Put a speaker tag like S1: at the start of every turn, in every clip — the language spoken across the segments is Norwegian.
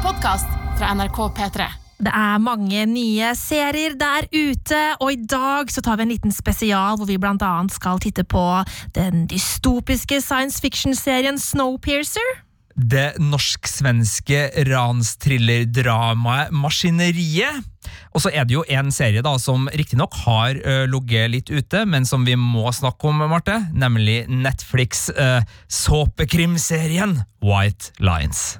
S1: podkast fra NRK P3.
S2: Det er mange nye serier der ute, og i dag så tar vi en liten spesial hvor vi blant annet skal titte på den dystopiske science fiction-serien Snowpiercer.
S3: Det norsk-svenske ransthriller-dramaet Maskineriet. Og så er det jo en serie da som riktignok har uh, ligget litt ute, men som vi må snakke om, Marte. Nemlig Netflix uh, såpekrimserien White Lines.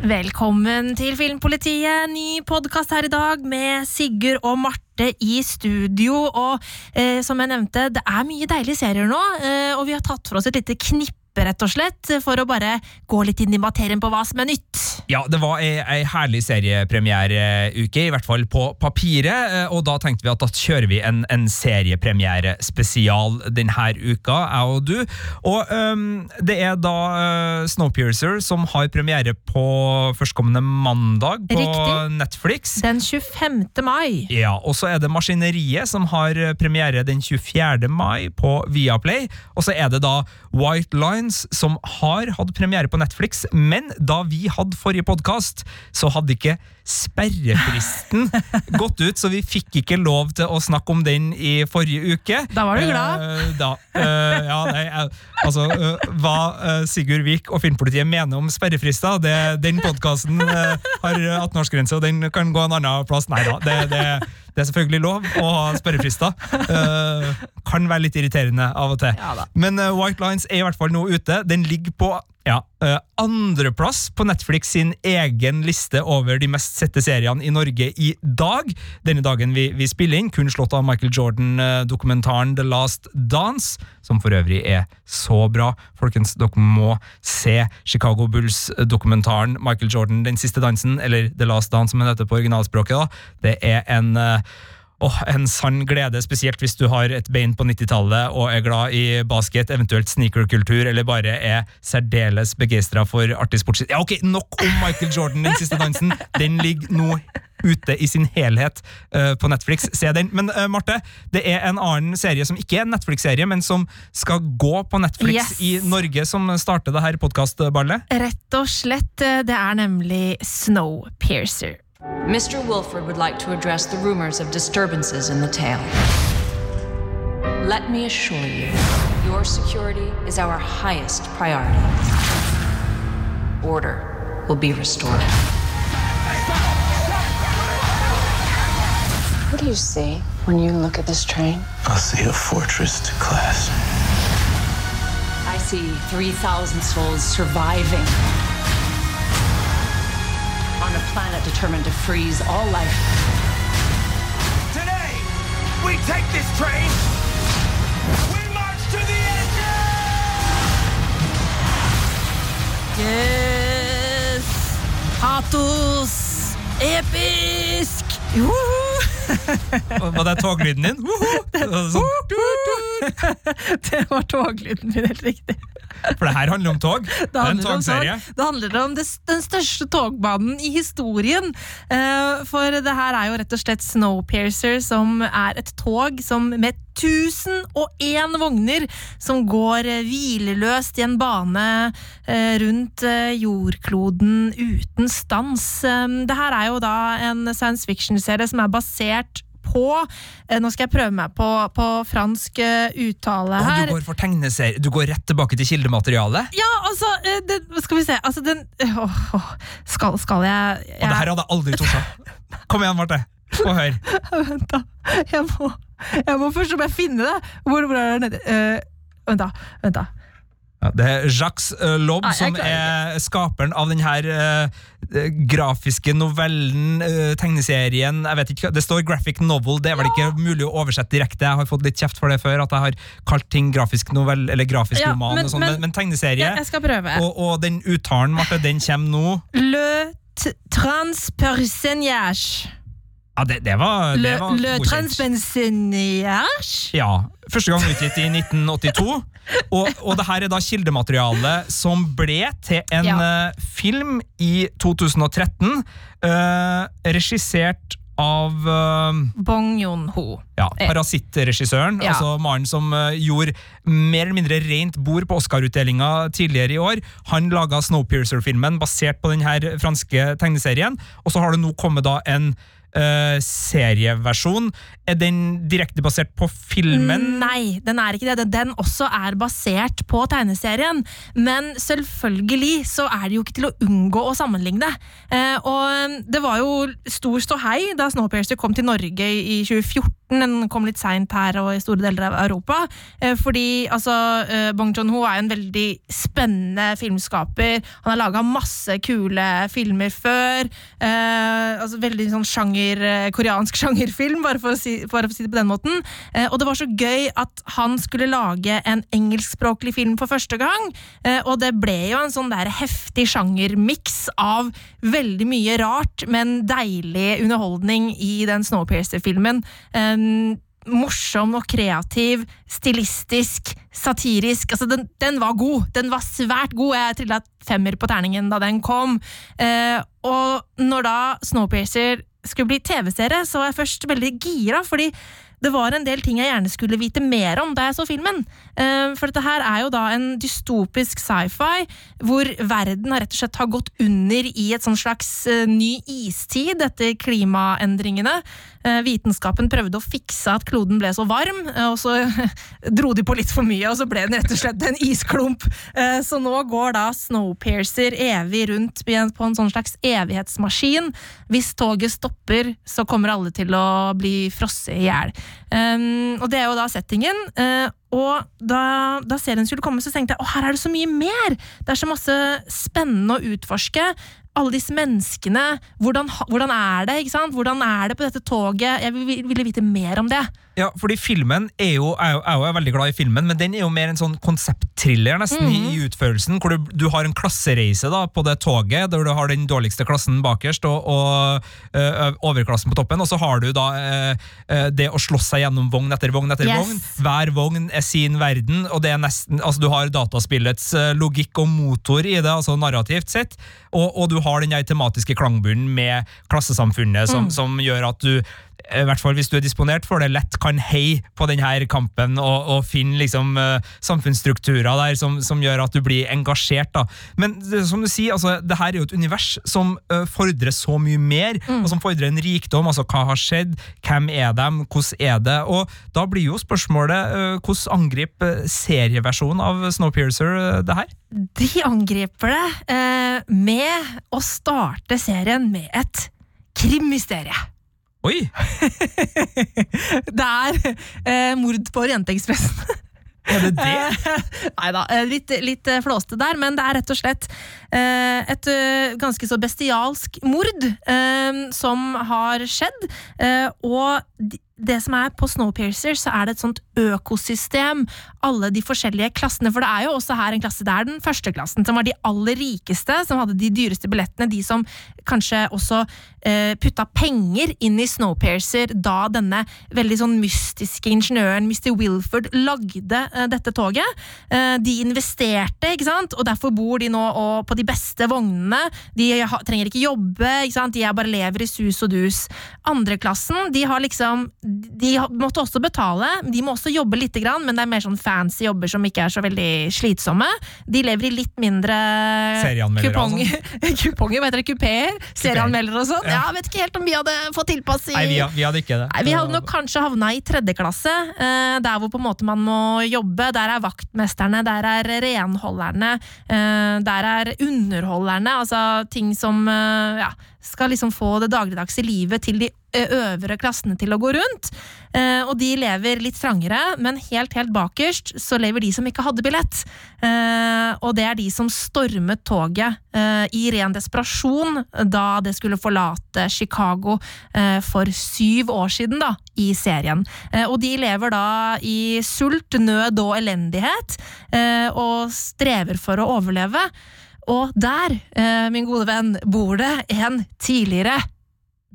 S2: Velkommen til Filmpolitiet. Ny podkast her i dag med Sigurd og Marte i studio. Og eh, som jeg nevnte, det er mye deilige serier nå, eh, og vi har tatt for oss et lite knippe rett og slett, for å bare gå litt inn i materien på hva som er nytt.
S3: Ja, det var ei, ei herlig seriepremiereuke, i hvert fall på papiret. eh, Og da tenkte vi at da kjører vi en, en seriepremiere-spesial denne uka, jeg og du. Og um, det er da uh, Snowpiercer som har premiere på førstkommende mandag på
S2: Riktig.
S3: Netflix.
S2: Den 25. mai.
S3: Ja, og så er det Maskineriet som har premiere den 24. mai på Viaplay. Og så er det da White Lines som har hatt premiere på Netflix, men da vi hadde forrige podkast, så hadde ikke sperrefristen gått ut, så vi fikk ikke lov til å snakke om den i forrige uke.
S2: Da var du glad.
S3: Uh, da, uh, ja, nei, uh, altså, eh, hva Sigurd Vik og Filmpolitiet mener om sperrefrister, det, den podkasten har 18-årsgrense, og den kan gå en annen plass. Nei da, det, det, det er selvfølgelig lov å ha spørrefrister. Uh, kan være litt irriterende av og til.
S2: Ja.
S3: Men uh, White Lines er i hvert fall nå ute. Den ligger på ja, uh, andreplass på Netflix sin egen liste over de mest sette seriene i Norge i dag. Denne dagen vi, vi spiller inn, kun slått av Michael Jordan-dokumentaren The Last Dance, som for øvrig er så bra. Folkens, dere må se Chicago Bulls-dokumentaren Michael Jordan, Den siste dansen, eller The Last Dance som den heter på originalspråket. da. Det er en uh, Åh, En sann glede, spesielt hvis du har et bein på 90-tallet og er glad i basket, eventuelt sneakerkultur, eller bare er særdeles begeistra for artig sports... Ja, ok, Nok om Michael Jordan, den siste dansen! Den ligger nå ute i sin helhet uh, på Netflix. Se den. Men uh, Marte, det er en annen serie som ikke er en Netflix-serie, men som skal gå på Netflix
S2: Yes.
S3: i Norge, som starter det her podkastballet.
S2: Rett og slett. Det er nemlig Snowpiercer.
S4: Mr. Wilford would like to address the rumors of disturbances in the tale. Let me assure you, your security is our highest priority. Order will be restored.
S5: What do you see when you look at this train?
S6: I see a fortress to class.
S4: I see 3,000 souls surviving on a planet determined to freeze all life.
S7: Today, we take this train. We march to the edge.
S2: Yes! Patos! Episk!
S3: Var det toglyden din? Sånn,
S2: Det var toglyden min, helt riktig.
S3: For det her handler om tog. Det
S2: Det
S3: er en togserie.
S2: tog. det handler om det, den største togbanen i historien. Eh, for det her er jo rett og slett Snowpiercer, som er et tog som med 1001 vogner som går hvileløst i en bane eh, rundt eh, jordkloden uten stans. Det her er jo da en science fiction-serie som er basert på eh, Nå skal jeg prøve meg på, på fransk eh, uttale
S3: her.
S2: her.
S3: du går for tegneserie. Du går rett tilbake til kildematerialet?
S2: Ja, altså, det, Skal vi se altså, den, åh, skal, skal jeg, jeg
S3: Og det her hadde jeg aldri tort. Kom igjen, Marte. Få høre.
S2: Vent, da. Jeg må, jeg må først bare finne det. Hvor, hvor er det nede? Uh, vent, da. Vent, da.
S3: Ja, det er Jacques uh, Lobb
S2: ah,
S3: som er skaperen av den her eh, eh, grafiske novellen, uh, tegneserien jeg vet ikke, Det står graphic novel, det er vel ikke mulig å oversette direkte. Jeg har fått litt kjeft for det før, at jeg har kalt ting grafisk novell eller grafisk
S2: Ja,
S3: roman.
S2: men-
S3: og sånt, men,
S2: men-
S3: tegneserie, og, og den uttalen, Marte, den kommer nå.
S2: Le transpersonnage.
S3: Ja, det, det var, det var
S2: le
S3: Le
S2: transpersonnage?
S3: Ja, første gang utgitt i 1982. Og, og det her er da kildematerialet som ble til en
S2: Ja.
S3: uh, film i 2013, uh, regissert av uh,
S2: Bong Joon-ho.
S3: ja,
S2: Eh.
S3: Parasittregissøren.
S2: Ja.
S3: Altså mannen som uh, gjorde mer eller mindre rent bord på Oscar-utdelinga tidligere i år. Han laga Snowpiercer-filmen basert på den franske tegneserien. Og så har det nå kommet da en eh, serieversjon. Er den direkte basert på filmen?
S2: Nei, den er ikke det. Den også er basert på tegneserien. Men selvfølgelig så er det jo ikke til å unngå å sammenligne. Eh, og det var jo stor ståhei da Snowpiercer kom til Norge i 2014. Den kom litt seint her og i store deler av Europa. Eh, fordi altså, eh, Bong Joon-ho er en veldig spennende filmskaper. Han har laga masse kule filmer før. Eh, altså Veldig sånn sjanger, koreansk sjangerfilm, bare for, si, bare for å si det på den måten. Og det var så gøy at han skulle lage en engelskspråklig film for første gang. Og det ble jo en sånn der heftig sjangermiks av veldig mye rart, men deilig underholdning i den Snowpiercer-filmen. Um, morsom og kreativ, stilistisk, satirisk. Altså, den, den var god. Den var svært god. Jeg trilla femmer på terningen da den kom. Uh, og når da Snowpiercer skulle bli TV-serie, så var jeg først veldig gira, fordi det var en del ting jeg gjerne skulle vite mer om da jeg så filmen. Eh, For dette her er jo da en dystopisk sci-fi, hvor verden rett og slett har gått under i et sånn slags eh, ny istid etter klimaendringene. Eh, Vitenskapen prøvde å fikse at kloden ble så varm, eh, og så dro de på litt for mye, og så ble den rett og slett en isklump. Eh, Så nå går da Snowpiercer evig rundt på en- sånn slags evighetsmaskin. Hvis toget stopper, så kommer alle til å bli frosset i hjel. Um, og det er jo da settingen. og da, da serien skulle komme, så tenkte jeg å her er det så mye mer! Det er så masse spennende å utforske. Alle disse menneskene. Hvordan, hvordan er det? ikke sant? Hvordan er det på dette toget? Jeg vil- ville vite mer om det.
S3: Ja, fordi filmen er jo, er jo, er jo veldig glad i filmen, men den er jo mer en sånn konsepttriller nesten i, i utførelsen, hvor du, du har en klassereise da, på det toget, der du har den dårligste klassen bakerst og, og ø, overklassen på toppen, og så har du da ø, ø, det å slåss seg gjennom vogn etter vogn etter
S2: Yes.
S3: vogn. Hver vogn er sin verden, og det er nesten, altså du har dataspillets logikk og motor i det, altså narrativt sett, og, og du har den tematiske klangbunnen med klassesamfunnet som, som gjør at du i hvert fall hvis du er disponert for det, lett kan hei på denne kampen og, og finne liksom, eh, samfunnsstrukturer der som, som gjør at du blir engasjert. Da. Men som du sier, altså, det her er jo et univers som uh, fordrer så mye mer, og som fordrer en rikdom. altså Hva har skjedd? Hvem er dem? Hvordan er det? Og Da blir jo spørsmålet uh, hvordan angriper serieversjonen av Snowpiercer eh, det her?
S2: De angriper det eh, med å starte serien med et krimmysterie.
S3: Oi!
S2: Det er eh, mord på Orientekspressen.
S3: Er det det?
S2: Nei da, litt, litt eh, flåste der, men det er rett og slett eh, et eh, ganske så bestialsk mord eh, som har skjedd. Eh, og det som er på Snowpiercer, så er det et sånt økosystem. Alle de forskjellige klassene. For det er jo også her en klasse. Det er den første klassen, som var de aller rikeste, som hadde de dyreste billettene. De som kanskje også eh, putta penger inn i Snowpiercer da denne veldig sånn mystiske ingeniøren Mr. Wilford lagde eh, dette toget. Eh, de investerte, ikke sant? og derfor bor de nå på de beste vognene. De trenger ikke jobbe, ikke sant? de bare lever i sus og dus. Andreklassen, de har liksom De måtte også betale, de må også jobbe lite grann, men det er mer sånn fancy jobber som ikke er så veldig slitsomme. De lever i litt mindre kuponger, kuponger, hva heter det, kupeer? Serieanmeldere og sånn.
S3: Ja.
S2: Ja, vet ikke helt om vi hadde fått tilpass i
S3: Nei, vi, vi hadde ikke det.
S2: Nei, Vi hadde nok kanskje havna i tredje klasse, eh, der hvor på en måte man må jobbe. Der er vaktmesterne, der er renholderne, eh, der er underholderne. Altså ting som eh, ja, skal liksom få det dagligdagse livet til de eh, øvre klassene til å gå rundt. Eh, og de lever litt trangere, men helt, helt bakerst så lever de som ikke hadde billett. Og det er de som stormet toget i ren desperasjon da det skulle forlate Chicago for syv år siden, da, i serien. Og de lever da i sult, nød og elendighet, og strever for å overleve. Og der, eh, min gode venn, bor det en tidligere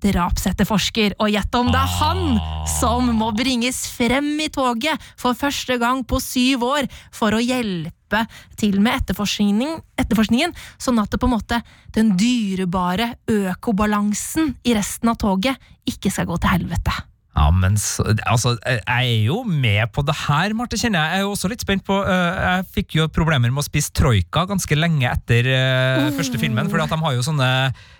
S2: drapsetterforsker. Og gjett om det er han som må bringes frem i toget for første gang på syv år for å hjelpe til med etterforskning, etterforskningen, sånn at det på en måte den dyrebare økobalansen i resten av toget ikke skal gå til helvete.
S3: Ja, men så, altså, jeg er jo med på det her, Marte, kjenner jeg. Jeg er jo også litt spent på uh, Jeg fikk jo problemer med å spise troika ganske lenge etter uh, første filmen, fordi at de har jo sånne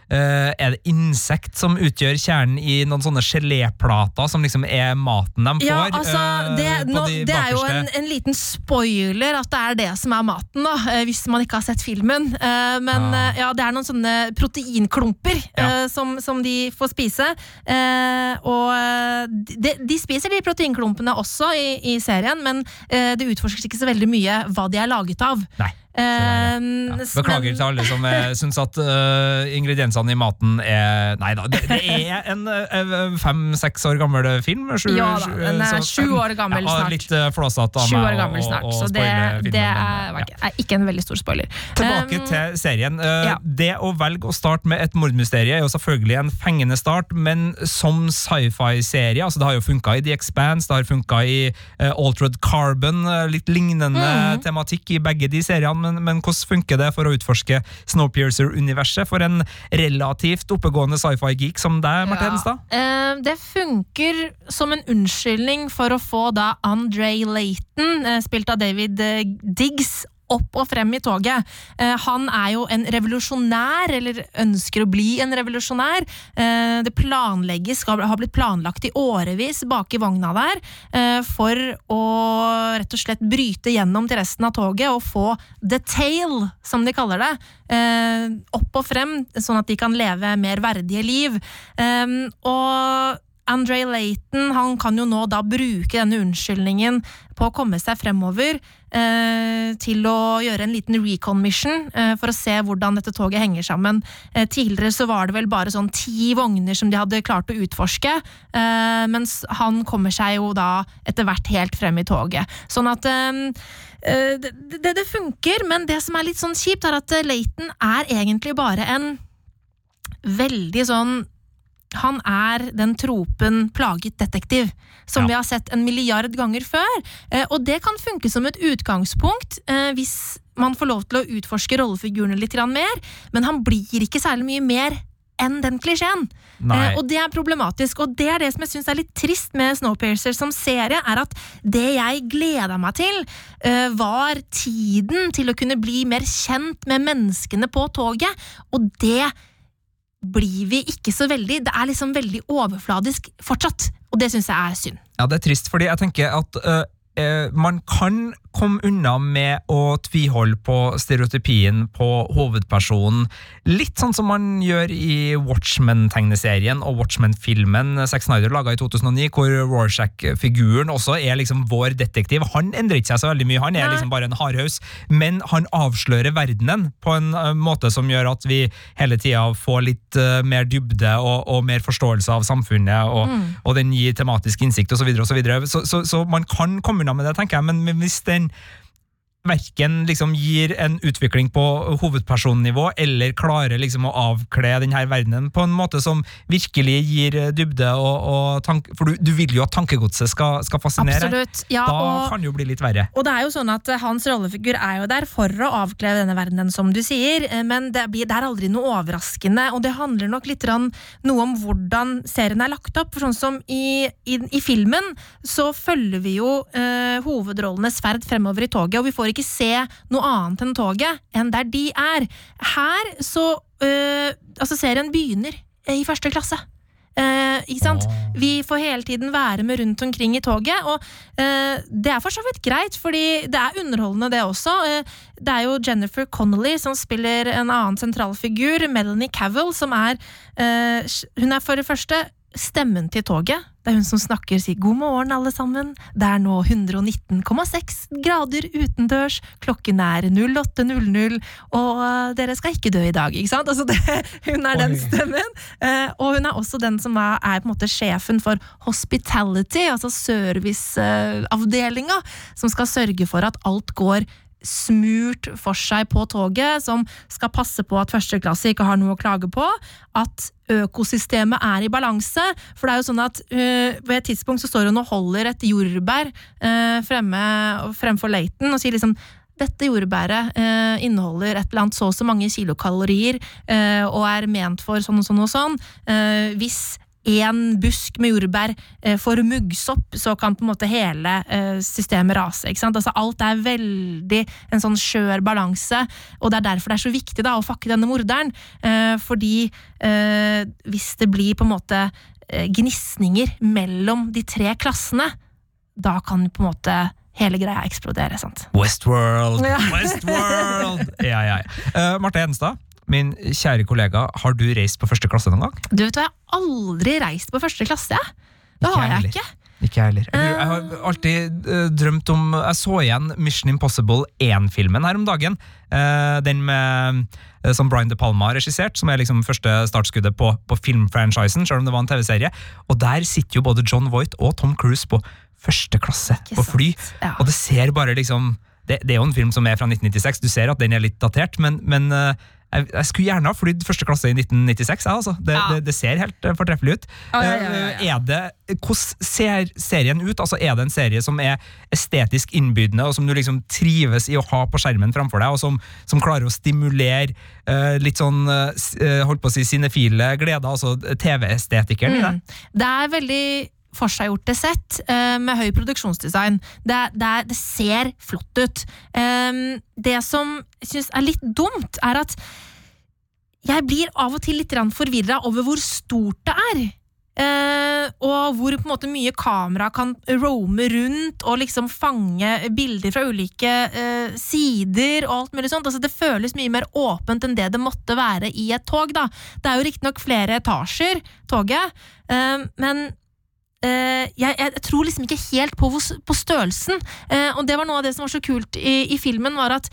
S3: Er det insekt som utgjør kjernen i noen sånne geléplater som liksom er maten de får?
S2: Ja, altså,
S3: øh,
S2: det, nå,
S3: de
S2: det er jo en, en liten spoiler at det er det som er maten, da, eh, hvis man ikke har sett filmen. Eh, Men
S3: Ah.
S2: eh, ja, det er noen sånne proteinklumper
S3: Ja.
S2: eh, som, som de får spise. Eh, Og eh, de, de spiser de proteinklumpene også i, i serien, men eh, det utforskes ikke så veldig mye hva de er laget av.
S3: Nei.
S2: Eh,
S3: Ja. Beklager
S2: men-
S3: til alle som uh, syns at uh, ingrediensene i maten er Nei da, det, det er en fem-seks år gammel film. Sju,
S2: Ja da, den er sju år gammel snart. ja.
S3: Litt uh, flåsete av meg å- spoile filmen,
S2: det
S3: men,
S2: er,
S3: ja.
S2: ikke- er ikke en veldig stor spoiler.
S3: Tilbake
S2: Um,
S3: til serien. Uh. Det å velge å starte med et mordmysterie er jo selvfølgelig en fengende start, men som sci-fi-serie altså Det har jo funka i The Expanse, det har funka i uh, Altered Carbon, uh, litt lignende
S2: Mm.
S3: tematikk i begge de seriene, men, men hvordan funker det for å utforske Snowpiercer-universet for en relativt oppegående sci-fi-geek som deg, Marte Hedenstad?
S2: Eh, det funker som en unnskyldning for å få da Andre Layton, eh, spilt av David eh, Diggs, opp og frem i toget. Eh, han er jo en revolusjonær, eller ønsker å bli en revolusjonær. Eh, det planlegges, har blitt planlagt i årevis bak i vogna der, eh, for å rett og slett bryte gjennom til resten av toget og få the tail, som de kaller det, opp og frem, sånn at de kan leve mer verdige liv. Og Andre Layton han kan jo nå da bruke denne unnskyldningen på å komme seg fremover eh, til å gjøre en liten recon mission eh, for å se hvordan dette toget henger sammen. Eh, tidligere så var det vel bare sånn ti vogner som de hadde klart å utforske, eh, mens han kommer seg jo da etter hvert helt frem i toget. Sånn at eh, eh, det, det, det funker, men det som er litt sånn kjipt, er at Layton er egentlig bare en veldig sånn han er den tropen plaget detektiv, som
S3: Ja.
S2: vi har sett en milliard ganger før. Eh, og det kan funke som et utgangspunkt eh, hvis man får lov til å utforske rollefigurene litt mer, men han blir ikke særlig mye mer enn den klisjeen. Eh, og det er problematisk, og det er det som jeg syns er litt trist med Snowpiercer som serie, er at det jeg gleda meg til, eh, var tiden til å kunne bli mer kjent med menneskene på toget, og det blir vi ikke så veldig. Det er liksom veldig overfladisk fortsatt, og det syns jeg er synd.
S3: Ja, det er trist, fordi jeg tenker at øh, man kan komme unna med å tviholde på stereotypien på hovedpersonen. Litt sånn som man gjør i Watchmen-tegneserien og Watchmen-filmen Zack Snyder laga i 2009, hvor Rorschach-figuren også er liksom vår detektiv. Han endrer ikke seg så veldig mye, han er liksom bare en hardhaus, men han avslører verdenen på en øh, måte som gjør at vi hele tida får litt øh, mer dybde og, og mer forståelse av samfunnet, og, og den gir tematisk innsikt osv. Og så, så, så, så man kan komme unna med det, tenker jeg, men hvis den verken liksom gir en utvikling på hovedpersonnivå, eller klarer liksom å avkle denne verdenen på en måte som virkelig gir dybde og, og tank... For du, du vil jo at tankegodset skal, skal fascinere.
S2: Absolutt. Ja,
S3: Da
S2: og,
S3: kan det jo bli litt verre.
S2: og det er jo sånn at eh, hans rollefigur er jo der for å avkle denne verdenen, som du sier, eh, men det, blir, det er aldri noe overraskende, og det handler nok litt rann, noe om hvordan serien er lagt opp. For sånn som i, i, i filmen så følger vi jo eh, hovedrollenes ferd fremover i toget, og vi får ikke se noe annet enn toget enn der de er. Her så øh, Altså, serien begynner eh, i første klasse. Uh, ikke sant? Vi får hele tiden være med rundt omkring i toget, og uh, det er for så vidt greit, fordi det er underholdende, det også. Uh, det er jo Jennifer Connolly som spiller en annen sentral figur, Melanie Cavill, som er Hun er for det første stemmen til toget. Det er hun som snakker, sier 'god morgen, alle sammen'. Det er nå 119,6 grader utendørs, klokken er 08.00, og eh, dere skal ikke dø i dag, ikke sant? Altså det, hun er den stemmen. Eh, og hun er også den som er, er på en måte sjefen for hospitality, altså serviceavdelinga, som skal sørge for at alt går smurt for seg på toget, som skal passe på at førsteklasse ikke har noe å klage på, at økosystemet er i balanse. For det er jo sånn at uh, ved et tidspunkt så står hun og holder et jordbær uh, fremme, fremfor Leiten og sier liksom dette jordbæret eh, inneholder et eller annet så og så mange kilokalorier eh, og er ment for sånn og sånn og sånn. Eh, hvis én busk med jordbær eh, får muggsopp, så kan på en måte hele eh, systemet rase. ikke sant? Altså Alt er veldig en sånn skjør balanse, og det er derfor det er så viktig da å fakke denne morderen. Eh, fordi hvis det blir på en måte gnisninger mellom de tre klassene, da kan på en måte hele greia eksplodere. sant?
S3: Westworld!
S2: Ja.
S3: Westworld! Ja, ja, ja. Uh, Marte Hedenstad, min kjære kollega, har du reist på første klasse noen gang?
S2: Du vet hva, jeg har aldri reist på første klasse. Det har
S3: jeg
S2: ikke.
S3: Ikke jeg heller. Jeg, jeg har alltid eh, drømt om Jeg så igjen Mission Impossible 1-filmen her om dagen. Eh, den med eh, som Brian De Palma har regissert, som er liksom første startskuddet på, på filmfranchisen, selv om det var en TV-serie. Og der sitter jo både John Voight og Tom Cruise på første klasse på fly.
S2: Ja.
S3: Og det ser bare liksom det, det er jo en film som er fra 1996, du ser at den er litt datert, men, men eh, jeg, jeg skulle gjerne ha flydd første klasse i 1996. Jeg, altså. det,
S2: Ja.
S3: det, det ser helt eh, fortreffelig ut.
S2: Ja, ja,
S3: Er det, Hvordan ser serien ut? Altså, er det en serie som er estetisk innbydende, og som du liksom trives i å ha på skjermen framfor deg, og som, som klarer å stimulere uh, litt sånn uh, holdt på å si sinefile gleder, altså TV-estetikeren i det?
S2: Mm. Det er veldig forseggjorte sett eh, med høy produksjonsdesign. Det, det, det ser flott ut. Ehm, det som jeg syns er litt dumt, er at jeg blir av og til litt forvirra over hvor stort det er. Eh, og hvor måte mye kamera kan roame rundt og liksom fange bilder fra ulike eh, sider og alt mulig sånt. Altså, det føles mye mer åpent enn det det måtte være i et tog. da. Det er jo riktignok flere etasjer, toget, eh, men jeg, jeg tror liksom ikke helt på, på størrelsen. Eh, og det var noe av det som var så kult i, i filmen, var at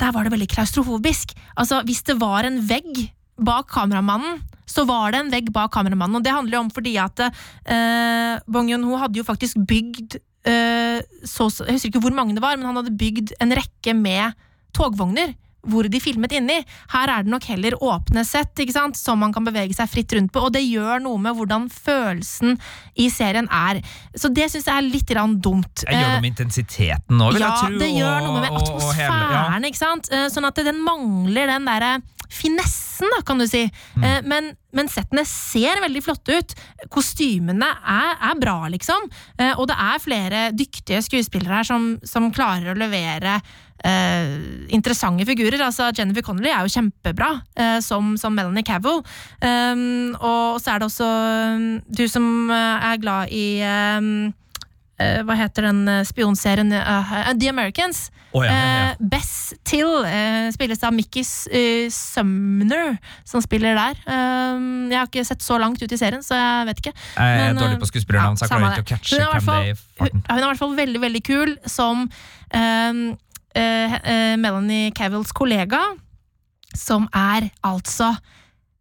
S2: der var det veldig klaustrofobisk. Altså, hvis det var en vegg bak kameramannen, så var det en vegg bak kameramannen. Og det handler jo om fordi at eh, Bong Joon-ho hadde jo faktisk bygd eh, så, Jeg husker ikke hvor mange det var, men han hadde bygd en rekke med togvogner. Hvor de filmet inni. Her er det nok heller åpne sett, ikke sant? som man kan bevege seg fritt rundt på. Og det gjør noe med hvordan følelsen i serien er. Så det syns jeg er litt dumt.
S3: Jeg gjør
S2: Eh,
S3: noe med intensiteten nå, vil
S2: ja,
S3: jeg tro.
S2: det gjør noe med atmosfæren, ikke sant? Eh, Sånn at den mangler den derre finessen, da, kan du si.
S3: Mm.
S2: Eh, Men, men settene ser veldig flotte ut. Kostymene er, er bra, liksom. Eh, Og det er flere dyktige skuespillere her som, som klarer å levere eh, interessante figurer. Altså Jennifer Connelly er jo kjempebra eh, som, som Melanie Cavill. Um, og så er det også um, du som eh, er glad i um, eh, hva heter den eh, spionserien uh, The Americans.
S3: Oh, ja, ja, ja.
S2: Eh, Bess Till uh, spilles av Mickey eh, Sumner, som spiller der. Jeg har ikke sett så langt ut i serien, så jeg vet ikke.
S3: Jeg er
S2: Men,
S3: dårlig
S2: eh,
S3: på skuespillernavn, så jeg klarer ikke å catche hvem det er i farten.
S2: Hun er i hvert fall veldig, veldig kul som um, eh, eh, Melanie Cavills kollega, som er altså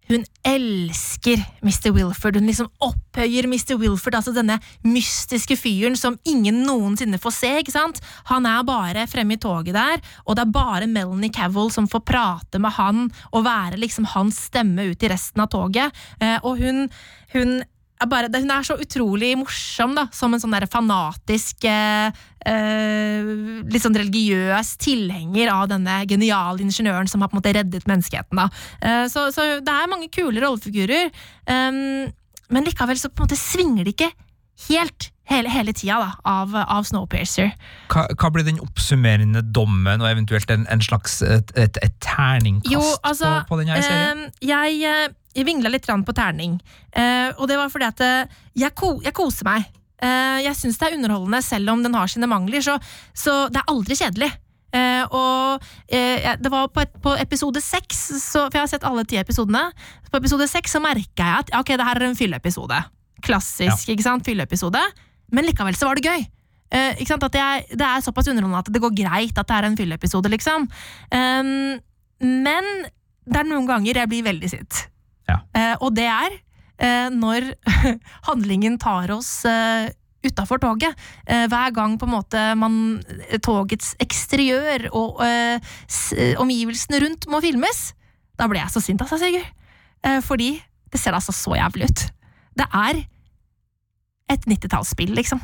S2: hun elsker Mr. Wilford. Hun liksom opphøyer Mr. Wilford, altså denne mystiske fyren som ingen noensinne får se. ikke sant? Han er bare fremme i toget der, og det er bare Melanie Cavill som får prate med han og være liksom hans stemme ut i resten av toget. Eh, og hun, hun bare, hun er så utrolig morsom, da, som en sånn der fanatisk eh, eh, Litt sånn religiøs tilhenger av denne geniale ingeniøren som har på en måte reddet menneskeheten. Da. Eh, så, så det er mange kule rollefigurer, ehm, men likevel så på en måte svinger det ikke helt hele, hele tida da, av, av Snowpiercer.
S3: Hva, hva blir den oppsummerende dommen, og eventuelt en, en slags et, et, et terningkast
S2: Jo, altså,
S3: på, på denne serien?
S2: eh, jeg, eh, jeg vingla litt på terning, eh, og det var fordi at eh, jeg, ko, jeg koser meg. Eh, jeg syns det er underholdende, selv om den har sine mangler, så, så det er aldri kjedelig. Uh, og uh, det var på, et, på episode seks, for jeg har sett alle ti episodene. På episode seks så merka jeg at ok, det her er en fylleepisode. Klassisk, ikke sant? Fylleepisode. Men likevel så var det gøy. Uh? At jeg, det er såpass underholdende at det går greit at det er en fylleepisode, liksom. Um, men det er noen ganger jeg blir veldig sint.
S3: Ja.
S2: Uh, og det er uh, når handlingen tar oss uh, utafor toget. Hver gang på en måte man togets eksteriør og omgivelsene rundt må filmes, da blir jeg så sint, altså, Sigurd. Fordi det ser altså så jævlig ut. Det er et 90-tallsspill, liksom.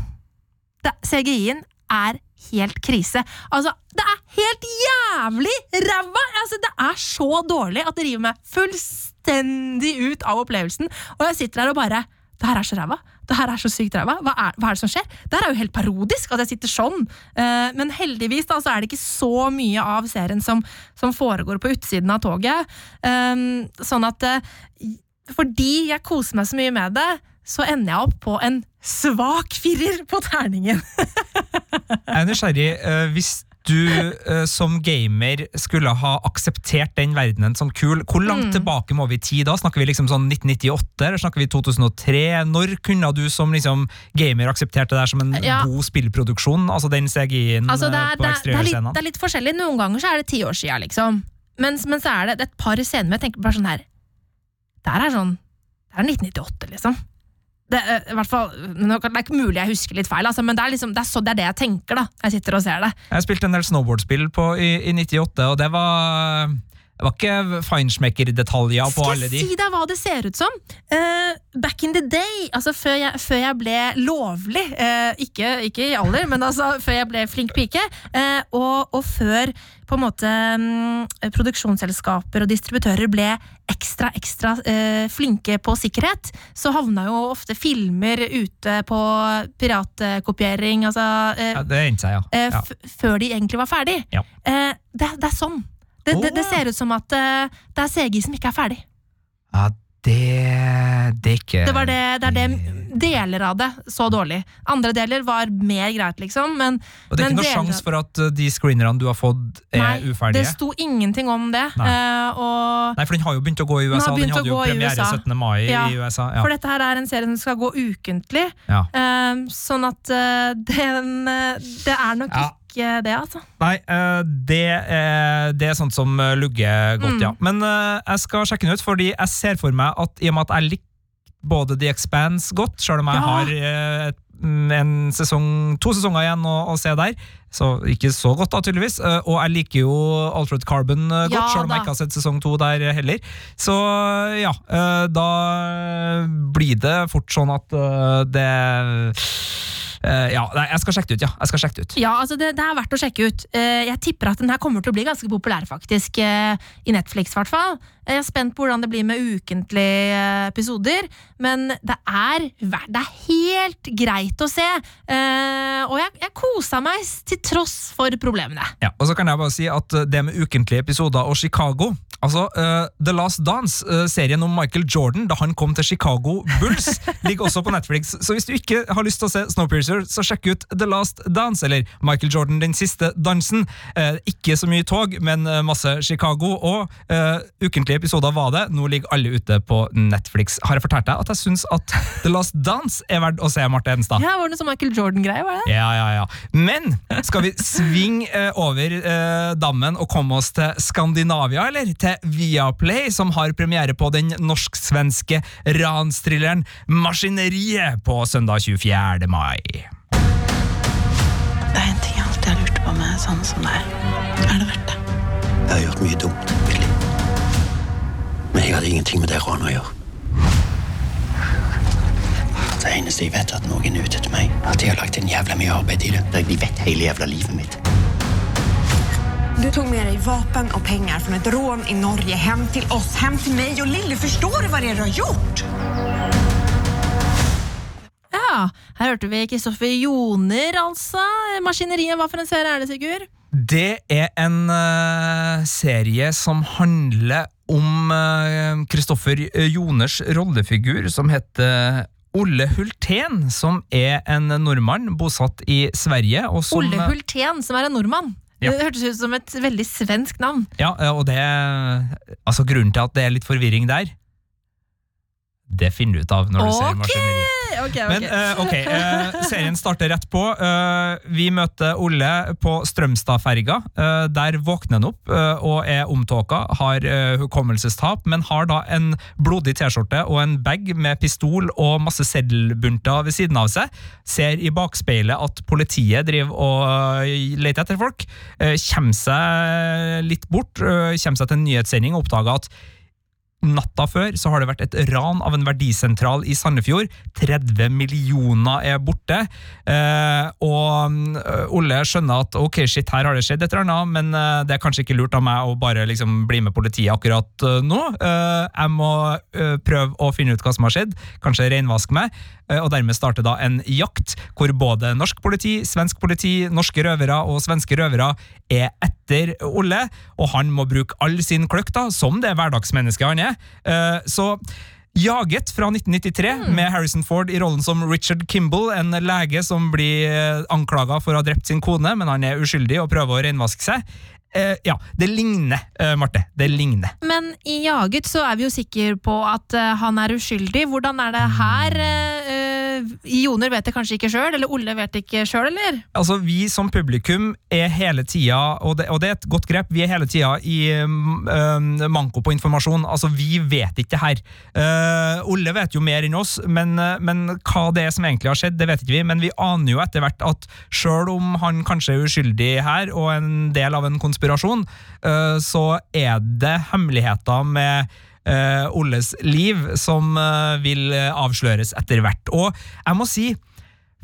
S2: CGI-en er helt krise. Altså, det er helt jævlig ræva! Altså, det er så dårlig at det river meg fullstendig ut av opplevelsen. Og jeg sitter her og bare Det her er så ræva. Det her er så sykt ræva. Hva, er- hva er det som skjer? Det her er jo helt parodisk at jeg sitter sånn. Eh, men heldigvis da, så er det ikke så mye av serien som, som foregår på utsiden av toget. Eh, sånn at eh, fordi jeg koser meg så mye med det, så ender jeg opp på en svak firer på terningen.
S3: Jeg er nysgjerrig. eh, hvis du eh, som gamer skulle ha akseptert den verdenen som kul, hvor
S2: Mm.
S3: langt tilbake må vi i tid da? Snakker vi liksom sånn 1998, eller snakker vi 2003? Når kunne du som liksom gamer akseptert det der som en
S2: Ja.
S3: god spillproduksjon? Altså den CGI-en
S2: Altså, det,
S3: eh,
S2: er,
S3: på
S2: ekstremscenene? det, er det er litt forskjellig. Noen ganger så er det ti år sia, liksom. Men, men så er det et par scener med jeg tenker bare sånn her Det her er sånn Det er 1998, liksom. Det, hvert fall, det er ikke mulig jeg husker litt feil, altså, men det er, liksom, det, er så, det er det jeg tenker da jeg sitter og ser det.
S3: Jeg spilte en del snowboardspill på, i, i 98, og det var det var ikke feinschmecker-detaljer på alle de.
S2: Skal jeg si deg hva det ser ut som? Uh, back in the day, altså før jeg, før jeg ble lovlig, uh, ikke, ikke i alder, men altså før jeg ble flink pike, uh, og, og før på en måte um, produksjonsselskaper og distributører ble ekstra, ekstra flinke på sikkerhet, så havna jo ofte filmer ute på piratkopiering, altså
S3: Ja, det endte seg, ja. ja.
S2: før de egentlig var ferdig.
S3: Ja.
S2: Det, det er sånn. Det, det, det ser ut som at eh, det er CGI som ikke er ferdig.
S3: ja det, det er ikke
S2: Det, var det, det er det deler av det så dårlig. Andre deler var mer greit, liksom, men
S3: Og det er ikke noe sjanse for at uh, de screenerne du har fått, er
S2: nei, det sto ingenting om det.
S3: Nei.
S2: Uh, og
S3: Nei, for den har jo begynt å gå i USA. Den,
S2: den
S3: hadde jo premiere
S2: USA.
S3: 17. mai
S2: Ja,
S3: i USA. Ja.
S2: For dette her er en serie som skal gå ukentlig,
S3: Ja.
S2: Uh, sånn at uh, den eh, Det er nok
S3: Ja.
S2: Ikke det, altså.
S3: Nei, eh, det, er, det er sånt som eh, lugger godt,
S2: Mm.
S3: ja. Men eh, jeg skal sjekke den ut, fordi jeg ser for meg at i og med at jeg liker både The Expanse godt, selv om jeg
S2: Ja.
S3: har mm, en sesong, to sesonger igjen å, å se der, så ikke så godt da, tydeligvis. Eh, og jeg liker jo Altered Carbon eh, godt,
S2: Ja
S3: selv om jeg ikke har sett sesong to der heller. Så ja, eh, da blir det fort sånn at det Ja, jeg skal sjekke det ut, ja. Jeg skal sjekke det ut.
S2: Ja, altså det, det er verdt å sjekke ut. Jeg tipper at den her kommer til å bli ganske populær, faktisk. I Netflix, i hvert fall. Jeg er spent på hvordan det blir med ukentlige episoder. Men det er, det er helt greit å se. Og jeg, jeg kosa meg til tross for problemene.
S3: Ja, og så kan jeg bare si at uh, det med ukentlige episoder og Chicago Altså, uh, The Last Dance, uh, serien om Michael Jordan da han kom til Chicago Bulls, ligger også på Netflix. Så hvis du ikke har lyst til å se Snowpiercer, så sjekk ut The Last Dance, eller Michael Jordan Den siste dansen. Uh, ikke så mye tog, men masse Chicago. Og ukentlige episoder var det. Nå ligger alle ute på Netflix. Har jeg fortalt deg at jeg syns at The Last Dance er verdt å se, Marte Edenstad?
S2: Ja, Var det noe sånn Michael Jordan-greie? var det?
S3: Ja, ja, ja. Men skal vi svinge eh, over eh, dammen og komme oss til Skandinavia, eller? Til Viaplay, som har premiere på den norsk-svenske ranstrilleren Maskineriet på søndag 24. mai.
S5: Det er en ting jeg alltid har lurt på med sånn som deg. Er det verdt det?
S6: Jeg har gjort mye dumt, Billy. Men jeg hadde ingenting med det ranet å gjøre. Det eneste jeg vet, er at noen er ute etter meg. At de har lagt en jævla mye arbeid i det. De vet hele jævla livet mitt.
S8: Du tog med deg vapen og penger fra et rån i Norge hjem til oss, hjem til meg og Lille. Forstår du hva du har gjort?
S2: Ja, Her hørte vi Kristoffer Joner, altså. Maskineriet, hva for en serie er det, Sigurd?
S3: Det er en uh, serie som handler om Kristoffer Joners rollefigur, som heter Olle Hultén, som er en nordmann bosatt i Sverige. Og som,
S2: Olle Hultén, som er en nordmann.
S3: Ja.
S2: Det hørtes ut som et veldig svensk navn.
S3: Ja, og det Altså grunnen til at det er litt forvirring der, Det finner du ut av når du ser
S2: Ok,
S3: maskineriet.
S2: ok, ok.
S3: Men uh, ok, uh, serien starter rett på. Uh, vi møter Olle på Strømstadferga. Der våkner han opp og er omtåka, har hukommelsestap, men har da en blodig T-skjorte og en bag med pistol og masse seddelbunter ved siden av seg. Ser i bakspeilet at politiet driver og leter etter folk. Kommer seg litt bort, kommer seg til en nyhetssending og oppdager at Natta før så har det vært et ran av en verdisentral i Sandefjord. 30 millioner er borte. Eh, og mm, Olle skjønner at ok, shit, her har det skjedd et eller annet, men eh, det er kanskje ikke lurt av meg å bare liksom bli med politiet akkurat eh, nå. Eh, jeg må eh, prøve å finne ut hva som har skjedd, kanskje renvaske meg. Eh, og dermed starte da en jakt hvor både norsk politi, svensk politi, norske røvere og svenske røvere er etter Olle, og han må bruke all sin kløkt, da, som det hverdagsmennesket han er. Eh, Så Jaget fra 1993, med Harrison Ford i rollen som Richard Kimball, en lege som blir anklaga for å ha drept sin kone, men han er uskyldig og prøver å renvaske seg. Eh, ja, det ligner, eh, Marte. Det ligner.
S2: Men i Jaget så er vi jo sikre på at eh, han er uskyldig. Hvordan er det her? Eh, eh, Joner vet det kanskje ikke sjøl, eller Olle vet det ikke sjøl, eller?
S3: Altså, Vi som publikum er hele tida, og og det er et godt grep, vi er hele tida i um, manko på informasjon. Altså, Vi vet ikke det her. Uh, Olle vet jo mer enn oss, men, uh, men hva det er som egentlig har skjedd, det vet ikke vi. Men vi aner jo etter hvert at sjøl om han kanskje er uskyldig her, og en del av en konspirasjon, uh, så er det hemmeligheter med eh, Olles liv som uh, vil eh, avsløres etter hvert. Og jeg må si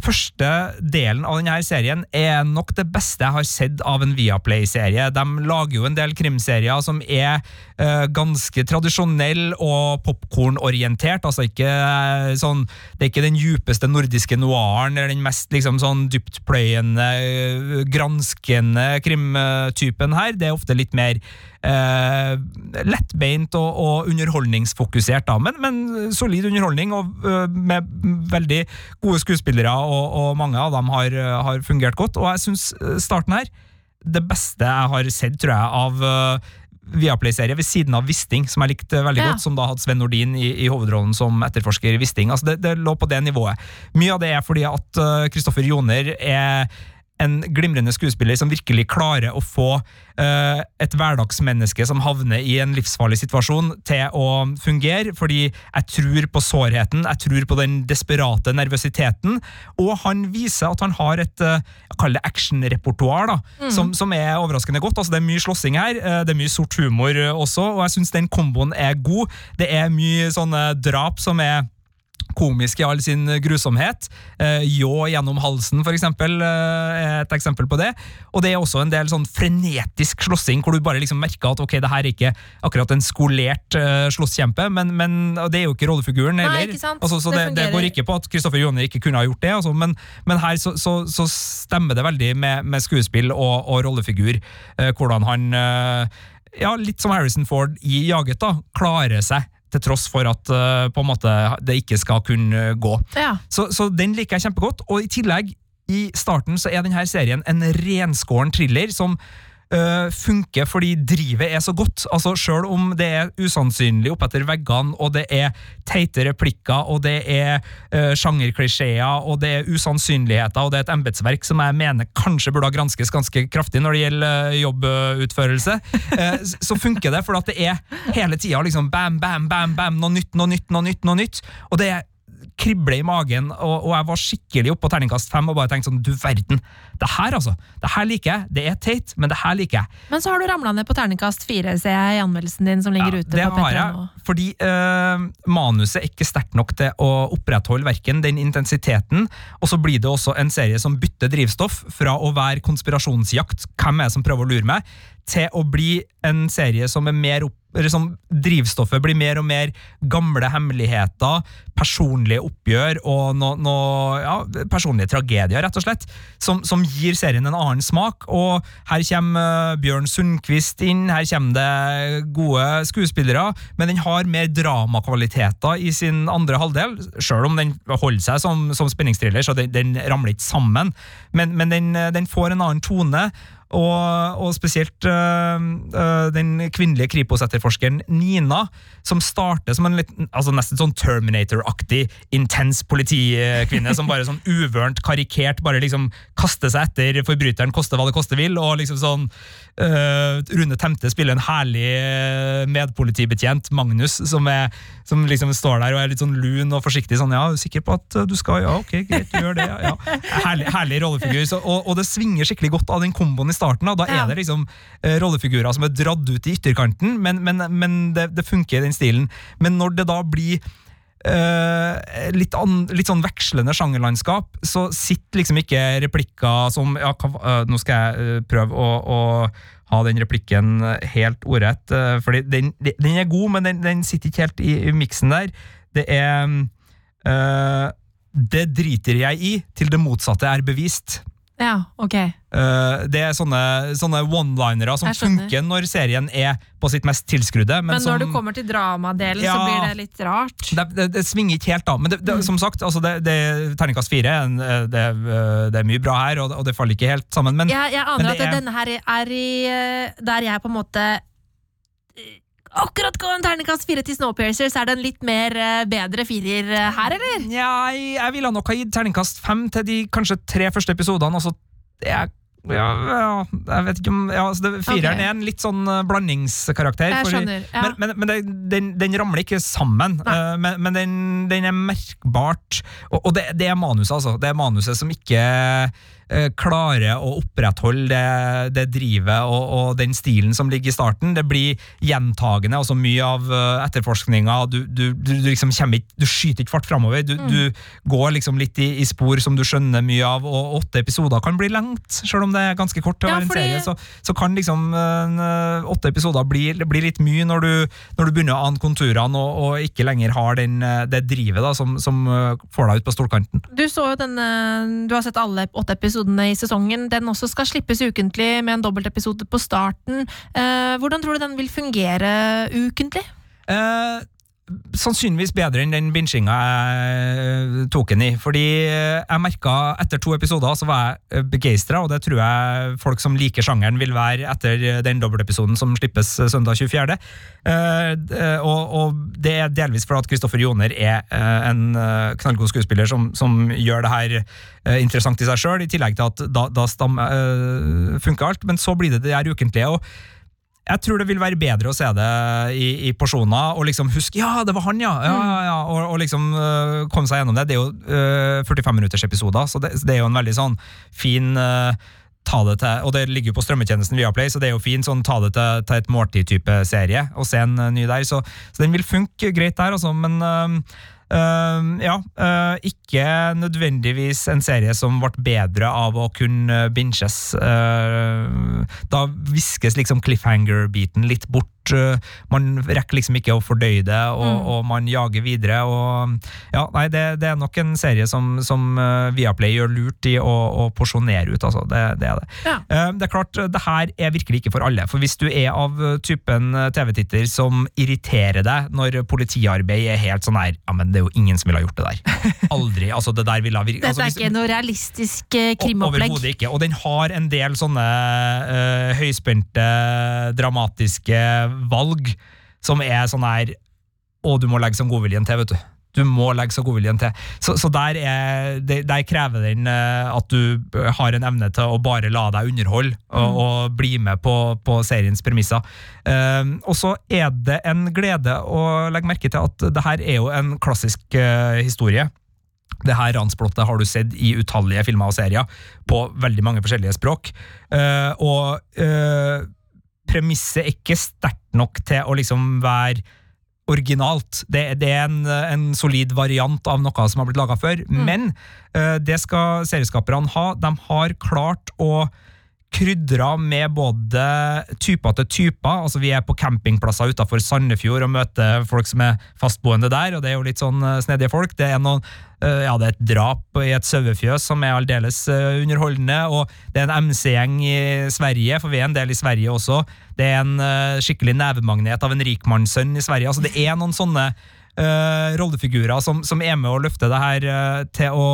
S3: Første delen av denne serien er nok det beste jeg har sett av en Viaplay-serie. De lager jo en del krimserier som er uh, ganske tradisjonell og popkornorientert. Altså ikke uh, sånn Det er ikke den djupeste nordiske noiren eller den mest liksom sånn dyptpløyende, granskende krimtypen her. Det er ofte litt mer eh, lettbeint og, og underholdningsfokusert, da, men, men solid underholdning og uh, med veldig gode skuespillere, og, og mange av dem har, har fungert godt. Og jeg syns starten her det beste jeg har sett, tror jeg, av uh, Viaplay-serie ved siden av Wisting, som jeg likte veldig
S2: Ja.
S3: godt, som da hadde Sven Nordin i, i hovedrollen som etterforsker Wisting. Altså det, det lå på det nivået. Mye av det er fordi at Kristoffer Joner er en glimrende skuespiller som virkelig klarer å få uh, et hverdagsmenneske som havner i en livsfarlig situasjon, til å fungere. Fordi jeg tror på sårheten, jeg tror på den desperate nervøsiteten. Og han viser at han har et uh, jeg det actionrepertoar, mm. som, som er overraskende godt. Altså, det er mye slåssing her, uh, det er mye sort humor eh, også, og jeg syns den komboen er god. Det er mye sånne drap som er komisk i all sin grusomhet. Eh, Ljå gjennom halsen, for eksempel, eh, er et eksempel på det. Og det er også en del sånn frenetisk slåssing, hvor du bare liksom merker at ok, det her er ikke akkurat en skolert eh, slåsskjempe, men, men det er jo ikke rollefiguren
S2: Nei,
S3: heller.
S2: ikke sant.
S3: Altså, så
S2: Det
S3: det, det, går ikke på at Kristoffer Joner ikke kunne ha gjort det, altså, men, men her så, så, så stemmer det veldig med, med skuespill og, og rollefigur, hvordan han ja, litt som Harrison Ford i Jaget, da, klarer seg til tross for at uh, på en måte det ikke skal kunne gå.
S2: Ja.
S3: Så, så den liker jeg kjempegodt. Og i tillegg, i starten så er denne serien en renskåren thriller som funker fordi drivet er så godt. Altså Selv om det er usannsynlig oppetter veggene, og det er teite replikker, og det er uh, sjangerklisjeer, og det er usannsynligheter, og det er et embetsverk som jeg mener kanskje burde ha granskes ganske kraftig når det gjelder øh, jobbutførelse, uh, så funker det, for at det er hele tida liksom bam, bam, bam, bam, noe nytt, noe nytt, noe nytt, noe nytt. Og det er kribler i magen, og, og jeg var skikkelig oppe på terningkast fem og bare tenkte sånn, du verden. Det her, altså. Det her liker jeg. Det er teit, men det her liker jeg.
S2: Men så har du ramla ned på terningkast fire, ser jeg i anmeldelsen din som ligger
S3: Ja,
S2: ute.
S3: det
S2: på
S3: har
S2: P3 nå.
S3: jeg, fordi øh, manuset er ikke sterkt nok til å opprettholde verken den intensiteten, og så blir det også en serie som bytter drivstoff fra å være konspirasjonsjakt, hvem er det som prøver å lure meg, til å bli en serie som er mer opp eller som drivstoffet blir mer og mer gamle hemmeligheter, personlige oppgjør og no, no, ja, personlige tragedier, rett og slett, som, som gir serien en annen smak. Og her kommer eh, Bjørn Sundquist inn, her kommer det gode skuespillere, men den har mer dramakvaliteter i sin andre halvdel, sjøl om den holder seg som, som spenningsthriller, så den, den ramler ikke sammen. Men, men den, den får en annen tone. Og, og spesielt øh, den kvinnelige Kripos-etterforskeren Nina, som starter som en litt, altså nesten sånn Terminator-aktig intens politikvinne, som bare sånn uvørent karikert bare liksom kaster seg etter forbryteren, koste hva det koste vil, og liksom sånn øh, Rune Temte spiller en herlig medpolitibetjent, Magnus, som, er, som liksom står der og er litt sånn lun og forsiktig. sånn, ja, er sikker på at du skal, ja, ok, greit, du gjør det, ja. Herlig, herlig rollefigur, så, og, og det svinger skikkelig godt av den komboen i starten. Da, da
S2: Ja.
S3: er det liksom eh, rollefigurer som er dratt ut i ytterkanten, men, men, men det, det funker i den stilen. Men når det da blir eh, litt, an, litt sånn vekslende sjangerlandskap, så sitter liksom ikke replikker som ja, hva, eh, Nå skal jeg eh, prøve å, å ha den replikken helt ordrett, uh, fordi den, den er god, men den, den sitter ikke helt i, i miksen der. Det er eh, Det driter jeg i, til det motsatte er bevist.
S2: Ja, ok.
S3: Eh, det er sånne, sånne one-linere som funker når serien er på sitt mest tilskrudde. Men,
S2: Men, når
S3: som,
S2: du kommer til dramadelen, så blir det litt rart.
S3: det, det, det svinger ikke helt, da. Men det, det, som sagt, altså det, det, terningkast fire eh, det, eh, det er mye bra her, og og det faller ikke helt sammen. Men
S2: Jeg, jeg
S3: men
S2: aner
S3: det
S2: at denne her er i Der jeg på en måte Akkurat gå en terningkast fire til Snowpiercer, så er det en litt mer eh, bedre firer eh, her, eller?
S3: Ja, jeg ville nok ha gitt terningkast fem til de kanskje tre første episodene. Altså, er ja, ja, jeg vet ikke om ja, altså det, Fireren
S2: okay.
S3: er en litt sånn eh, blandingskarakter.
S2: Jeg skjønner, ja.
S3: Men, men, men det, den, den ramler ikke sammen. Eh, men men den, den er merkbart Og, og det, det er manuset, altså. Det er manuset som ikke klarer å opprettholde det, det drivet og, og den stilen som ligger i starten. Det blir gjentagende, altså mye av uh, etterforskninga. Du, du, du, liksom kommer Du skyter ikke fart framover. Du,
S2: Mm.
S3: du går liksom litt i, i spor som du skjønner mye av, og åtte episoder kan bli lengt, selv om det er ganske kort til å være en serie. Så, så kan liksom eh, åtte episoder bli, bli litt mye når du, når du begynner å ane konturene og, og ikke lenger har den, eh, det drivet da, som, som eh, får deg ut på stolkanten.
S2: Du så jo denne Du har sett alle åtte episodene i sesongen. Den også skal slippes ukentlig med en dobbeltepisode på starten. Eh, hvordan tror du den vil fungere ukentlig?
S3: Eh, sannsynligvis bedre enn den binsjinga jeg tok den i. Fordi eh, jeg merka etter to episoder så var jeg begeistra, og det tror jeg folk som liker sjangeren vil være etter den dobbeltepisoden som slippes eh, søndag 24. Eh, og, og det er delvis fordi at Kristoffer Joner er eh, en eh, knallgod skuespiller som, som gjør det her eh, interessant i seg sjøl, i tillegg til at da, da stam, eh, funker alt. Men så blir det det her ukentlige. og jeg tror det vil være bedre å se det i, i porsjoner, og liksom huske ja, det var han, ja! ja, ja, ja og, og liksom uh, komme seg gjennom det. Det er jo uh, 45 minutters episoder, så det, det er jo en veldig sånn fin uh, ta det til, og det ligger jo på strømmetjenesten Viaplay, så det er jo fint sånn ta det til, til et måltid-type serie, og se en øh, ny der. Så, så den vil funke greit der, altså, men øh, ja, uh, ikke nødvendigvis en serie som ble bedre av å kunne binges. Uh, da viskes liksom cliffhanger-biten litt bort. Øh, Man rekker liksom ikke å fordøye det, og, og man jager videre. Og, ja, nei, det, det er nok en serie som, som øh, Viaplay gjør lurt i å, å porsjonere ut, altså. Det, det er det.
S2: Ja.
S3: Eh, Det er klart, det her er virkelig ikke for alle. For hvis du er av eh, typen eh, TV-titter som irriterer deg når politiarbeid er helt sånn her Ja, men det er jo ingen som ville ha gjort det der. Aldri. altså det der ville ha virket
S2: Dette
S3: altså,
S2: er
S3: hvis-
S2: ikke noe realistisk eh, krimopplegg.
S3: Overhodet ikke. Og den har en del sånne uh, høyspente, dramatiske valg som er sånn her Å, du må legge sånn godviljen til, vet du. Du må legge så godviljen til. Så, så der, er, der krever den eh, at du har en evne til å bare la deg underholde, og, og bli med på, på seriens premisser. Um, og så er det en glede å legge merke til at det her er jo en klassisk uh, historie. Det her ransplottet har du sett i utallige filmer og serier på veldig mange forskjellige språk. Uh, og eh, premisset er ikke sterkt nok til å liksom være originalt. Det, det er en, en solid variant av noe som har blitt laga før. Men uh, det skal serieskaperne ha. De har klart å krydra med både typer til typer. Altså Vi er på campingplasser utafor Sandefjord og møter folk som er fastboende der, og det er jo litt sånn eh, snedige folk. Det er noen eh, ja, det er et drap i et sauefjøs som er aldeles eh, underholdende, og det er en MC-gjeng i Sverige, for vi er en del i Sverige også. Det er en skikkelig nevemagnet av en rikmannssønn i Sverige. Altså Det er noen sånne uh, rollefigurer som, som er med å løfte det her uh, til å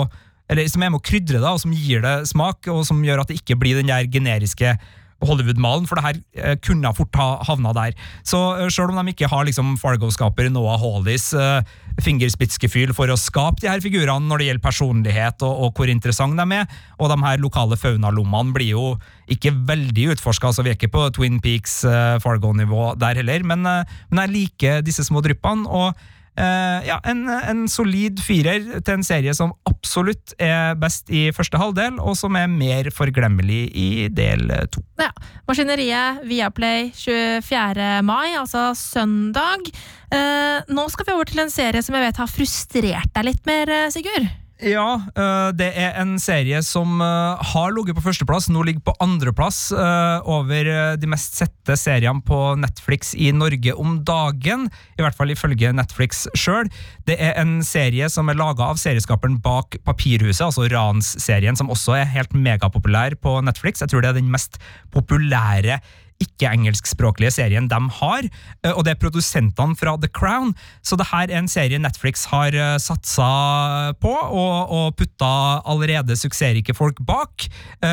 S3: eller som er med å krydre det, og som gir det smak, og som gjør at det ikke blir den der generiske Hollywood-malen, for det her eh, kunne fort ha havna der. Så uh, sjøl om de ikke har liksom Fargo-skaper Noah Hawleys uh, fingerspitzgefühl for å skape de her figurene når det gjelder personlighet og, og hvor interessante de er, og de her lokale faunalommene blir jo ikke veldig utforska, så vi er ikke på Twin Peaks uh, Fargo-nivå der heller, men, uh, men jeg liker disse små dryppene. og Uh, ja, en, en, solid firer til en serie som absolutt er best i første halvdel, og som er mer forglemmelig i del to.
S2: Ja. Maskineriet Viaplay 24. mai, altså søndag. Uh, nå skal vi over til en serie som jeg vet har frustrert deg litt mer, Sigurd?
S3: Ja, uh, det er en serie som uh, har ligget på førsteplass, nå ligger på andreplass uh, over de mest sette seriene på Netflix i Norge om dagen. I hvert fall ifølge Netflix sjøl. Det er en serie som er laga av serieskaperen bak Papirhuset, altså Rans-serien, som også er helt megapopulær på Netflix. Jeg tror det er den mest populære ikke-engelskspråklige serien de har, og det er produsentene fra The Crown. Så det her er en serie Netflix har satsa på, og, og putta allerede suksessrike folk bak,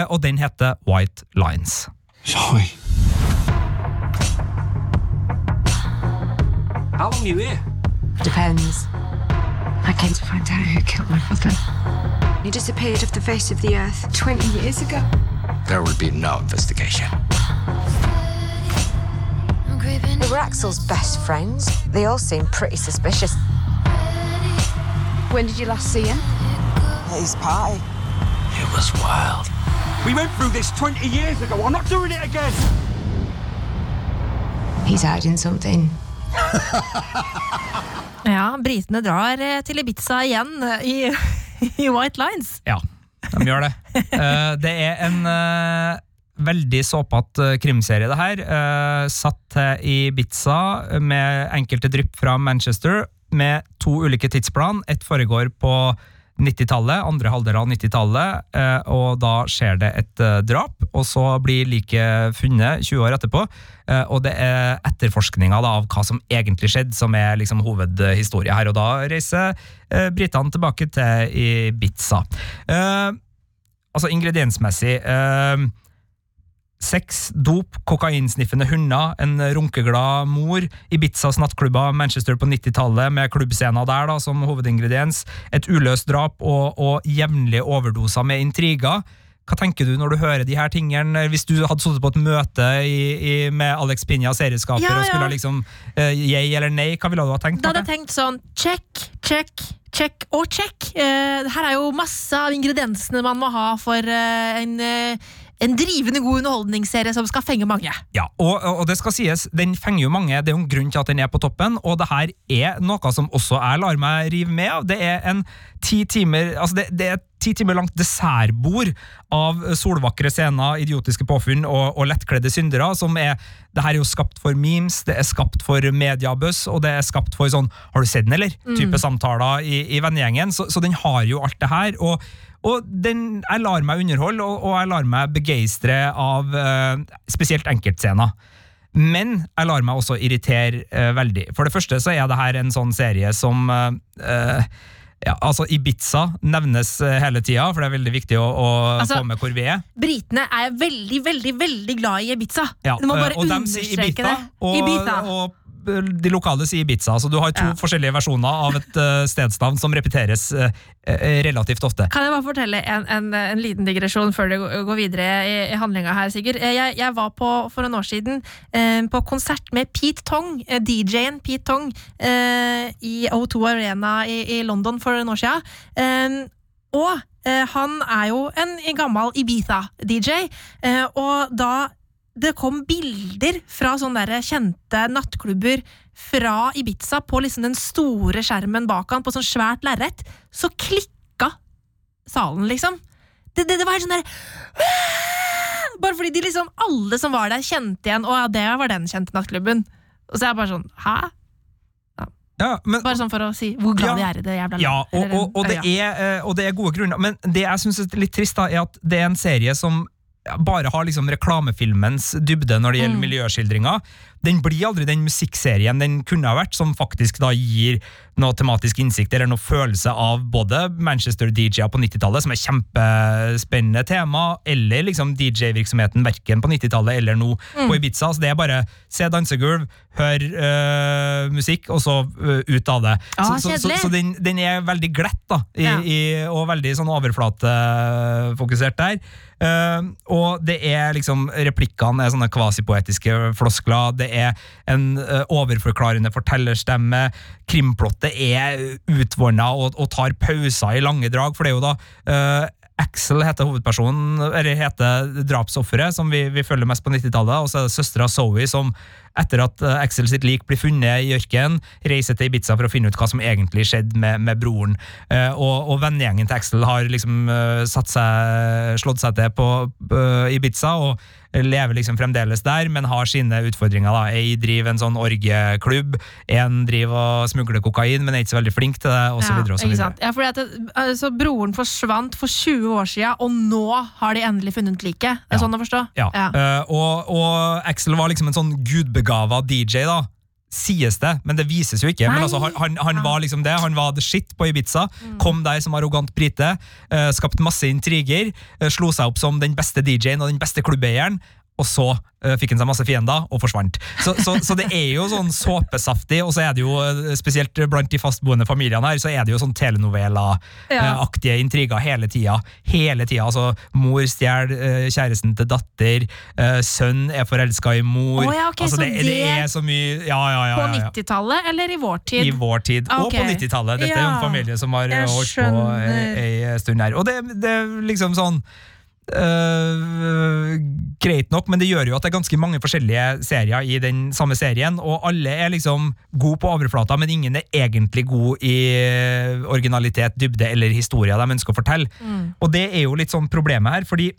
S3: og den heter White Lines.
S6: Sorry.
S7: How long are you here?
S8: Depends. I came to find out who killed my father. He disappeared off the face of the earth 20 years ago.
S6: There will be no investigation.
S9: They were Axel's best friends. They all seemed pretty suspicious.
S8: When did you last see him?
S9: At his party.
S6: It was wild.
S7: We went through this 20 years ago. I'm not doing it again.
S9: He's hiding something.
S2: Ja, britene drar eh, til Ibiza igjen eh, i, i White Lines.
S3: Ja, de gjør det. Eh, det er en eh, veldig såpete krimserie, det her. Eh, satt til Ibiza med enkelte drypp fra Manchester, med to ulike tidsplan. Ett foregår på 90-tallet, andre halvdel av 90-tallet, eh, og da skjer det et eh, drap, og så blir liket funnet 20 år etterpå. Eh, og det er etterforskninga av hva som egentlig skjedde, som er liksom hovedhistoria her. Og da reiser eh, britene tilbake til Ibiza. Eh, altså ingrediensmessig eh, Sex, dop, kokainsniffende hunder, en runkeglad mor, Ibizas nattklubber, Manchester på 90-tallet med klubbscener der da, som hovedingrediens, et uløst drap og, og jevnlige overdoser med intriger. Hva tenker du når du hører de her tingene? Hvis du hadde sittet på et møte i, i, med Alex Pinja, serieskaper,
S2: Ja,
S3: og skulle liksom uh, yay eller nei, hva ville du ha tenkt?
S2: Da hadde jeg tenkt sånn check, check, check og check. Uh, her er jo masse av ingrediensene man må ha for uh, en, eh, en drivende god underholdningsserie som skal fenge mange.
S3: Ja, og, og det skal sies, den fenger jo mange. Det er jo en grunn til at den er på toppen, og det her er noe som også jeg lar meg rive med av. Det er en ti timer altså det, det er et ti timer langt dessertbord av solvakre scener, idiotiske påfunn og, og lettkledde syndere. som er, Det her er jo skapt for memes, det er skapt for mediebuzz, og det er skapt for sånn 'har du sett den', eller? type samtaler i, i vennegjengen. Så, så den har jo alt det her. og og den, jeg lar meg underholde, og, og jeg lar meg begeistre av uh, spesielt enkeltscener. Men jeg lar meg også irritere uh, veldig. For det første så er det her en sånn serie som uh, ja, altså Ibiza nevnes hele tida, for det er veldig viktig å, å
S2: Altså-
S3: få med hvor vi er.
S2: Britene er veldig, veldig veldig glad i Ibiza.
S3: Ja,
S2: du må bare understreke
S3: Ibiza,
S2: det.
S3: og,
S2: Ibiza.
S3: og de lokale sier Ibiza. Så du har to
S2: Ja.
S3: forskjellige versjoner av et uh, stedsnavn som repeteres eh, relativt ofte.
S2: Kan jeg bare fortelle en, en, en liten digresjon før du går videre i, i handlinga her, Sigurd? Jeg, jeg var på, for noen år siden uh, på konsert med Pete Tong, DJ-en Pete Tong, i O2 Arena i, i London for noen år siden. Og han er jo en gammel Ibiza-DJ, eh, og da det kom bilder fra sånne der kjente nattklubber fra Ibiza på liksom den store skjermen bak han, på sånn svært lerret, så klikka salen, liksom. Det, det, det var helt sånn der Bare fordi de liksom alle som var der, kjente igjen Å ja, det var den kjente nattklubben. Og så er jeg bare sånn Hæ?
S3: Ja, men,
S2: Bare sånn for å si hvor glad
S3: Ja.
S2: de er i det jævla
S3: Ja,
S2: landet,
S3: og, og, og, det er, eh, og det er gode grunner. Men det jeg syns er litt trist, da, er at det er en serie som bare har liksom reklamefilmens dybde når det gjelder
S2: Mm.
S3: miljøskildringer. den blir aldri den musikkserien den kunne ha vært, som faktisk da gir noe tematisk innsikt eller noe følelse av både Manchester-DJ-er på 90-tallet, som er kjempespennende tema, eller liksom DJ-virksomheten verken på 90-tallet eller nå
S2: Mm.
S3: på Ibiza. Så det er bare se dansegulv, hør øh, musikk, og så øh, ut av det.
S2: Ah,
S3: så så, så, så den, den er veldig glatt, da, i,
S2: Ja.
S3: i, og veldig sånn overflatefokusert der. Eh, og det er liksom Replikkene er sånne kvasipoetiske floskler. Det er en uh, overforklarende fortellerstemme. Krimplottet er utvanna og, og tar pauser i lange drag, for det er jo da uh, Axel heter hovedpersonen, eller heter drapsofferet, som vi, vi følger mest på 90-tallet. Og så er det søstera Zoe som, etter at eh, Axel sitt lik blir funnet i ørkenen, reiser til Ibiza for å finne ut hva som egentlig skjedde med, med broren. Eh, og, og vennegjengen til Axel har liksom eh, satt seg, slått seg til på eh, Ibiza. og lever liksom fremdeles der, men har sine utfordringer. da. Ei driver en sånn orgieklubb, en driver og smugler kokain, men er ikke så veldig flink til det, videre og så videre.
S2: Ja, fordi at det, altså, Broren forsvant for 20 år siden, og nå har de endelig funnet liket. Det er
S3: Ja.
S2: sånn å forstå?
S3: Ja. Uh, og, og Axel var liksom en sånn gudbegava DJ, da. Sies det, men det vises jo ikke. Men altså, han, han, han var liksom det. Han var the shit på Ibiza.
S2: Mm.
S3: Kom der som arrogant brite. Uh, skapt masse intriger. eh, slo seg opp som den beste DJ-en og den beste klubbeieren. Og så uh, fikk han seg masse fiender og forsvant. Så, så, så det er jo sånn såpesaftig, og så er det jo eh, spesielt blant de fastboende familiene her, så er det jo sånn telenovela-aktige intriger hele tida. Hele tida. Altså, mor stjeler uh, kjæresten til datter, uh, sønn er forelska i mor.
S2: oh, ja, ok,
S3: altså,
S2: så
S3: det, det
S2: det-
S3: er så mye Ja, ja, ja.
S2: På
S3: ja, ja.
S2: eller eller i vår tid?
S3: I vår tid, og på 90-tallet. Dette er jo en familie som har holdt på ei stund her. Og det, det er liksom sånn øh, greit nok, men det gjør jo at det er ganske mange forskjellige serier i den samme serien, og alle er liksom gode på overflata, men ingen er egentlig god i originalitet, dybde eller historier de ønsker å fortelle. Og det er jo litt sånn problemet her, fordi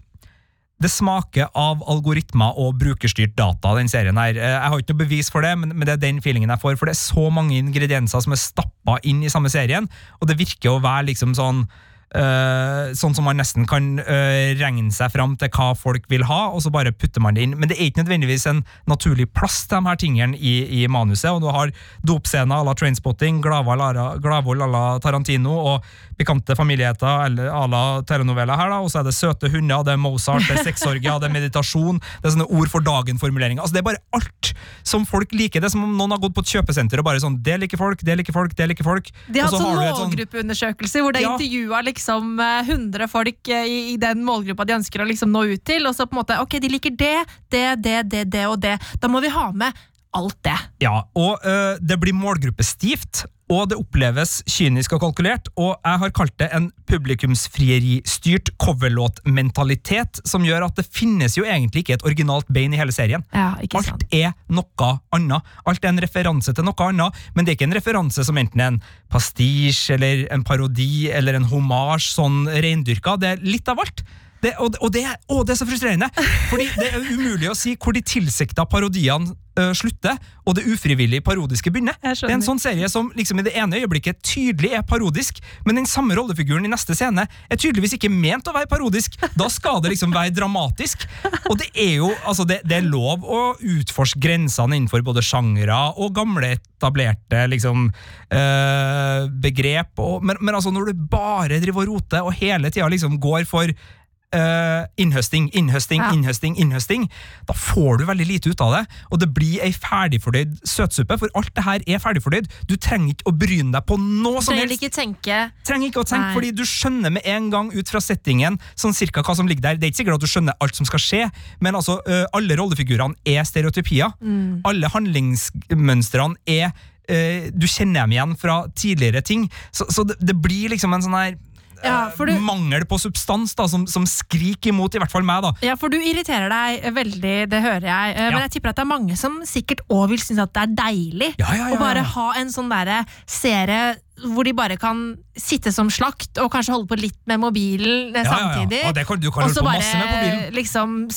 S3: det smaker av algoritmer og brukerstyrt data, den serien her. Eh, Jeg har ikke noe bevis for det, men, det er den feelingen jeg får, for det er så mange ingredienser som er stappa inn i samme serien, og det virker å være liksom sånn eh, sånn som man nesten kan eh, regne seg fram til hva folk vil ha, og så bare putter man det inn. Men det er ikke nødvendigvis en naturlig plass til de her tingene i, i manuset. og Du har dopscener à la Trainspotting, Glavold à la Tarantino og pikante familieheter eller à la telenovela her, da, og så er det søte hunder, det er Mozart, det er sexorgia, det er meditasjon, det er sånne ord for dagen-formuleringer. Altså, det er bare alt som folk liker. Det er som om noen har gått på et kjøpesenter og bare sånn Det liker folk, det liker folk, det liker folk.
S2: De har hatt sånn
S3: målgruppeundersøkelse, sånn-
S2: målgruppeundersøkelser hvor de
S3: Ja.
S2: intervjua liksom eh, 100 folk eh, i, i den målgruppa de ønsker å liksom nå ut til. Og så på en måte, ok, de liker det, det, det, det, det og det. Da må vi ha med alt det.
S3: Ja, og øh, det blir målgruppestivt, og det oppleves kynisk og kalkulert, og jeg har kalt det en publikumsfrieristyrt coverlåtmentalitet, som gjør at det finnes jo egentlig ikke et originalt bein i hele serien.
S2: Ja, ikke
S3: Alt er noe annet. Alt er en referanse til noe annet, men det er ikke en referanse som enten er en pastisj eller en parodi eller en homasj, sånn reindyrka. Det er litt av alt. Det, og, og det, å, det er så frustrerende! Fordi det er umulig å si hvor de tilsikta parodiene øh, slutter, og det ufrivillig parodiske begynner. Det er en sånn serie som liksom i det ene øyeblikket tydelig er parodisk, men den samme rollefiguren i neste scene er tydeligvis ikke ment å være parodisk. Da skal det liksom være dramatisk. Og det er jo altså det, det er lov å utforske grensene innenfor både sjangere og gamle, etablerte liksom øh, begrep. Og, men, men altså når du bare driver og roter og hele tida liksom går for eh, innhøsting, innhøsting,
S2: Ja.
S3: innhøsting, innhøsting, da får du veldig lite ut av det, og det blir ei ferdigfordøyd søtsuppe, for alt det her er ferdigfordøyd. Du trenger ikke å bryne deg på noe som helst.
S2: ikke tenke
S3: Trenger ikke å tenke,
S2: Nei.
S3: fordi du skjønner med en gang ut fra settingen sånn cirka hva som ligger der. Det er ikke sikkert at du skjønner alt som skal skje, men altså, uh, alle rollefigurene er stereotypier. Alle handlingsmønstrene er uh, Du kjenner dem igjen fra tidligere ting. Så, så det, det blir liksom en sånn her
S2: Ja, du-
S3: mangel på substans da, som, som skriker imot, i hvert fall meg. da.
S2: Ja, for du irriterer deg veldig, det hører jeg. Eh, Men
S3: Ja.
S2: jeg tipper at det er mange som sikkert òg vil synes at det er deilig
S3: ja,
S2: å bare ha en sånn derre serie hvor de bare kan sitte som slakt og kanskje holde på litt med mobilen
S3: ja, samtidig. ja,
S2: ja.
S3: Og det kan- du kan
S2: og så bare liksom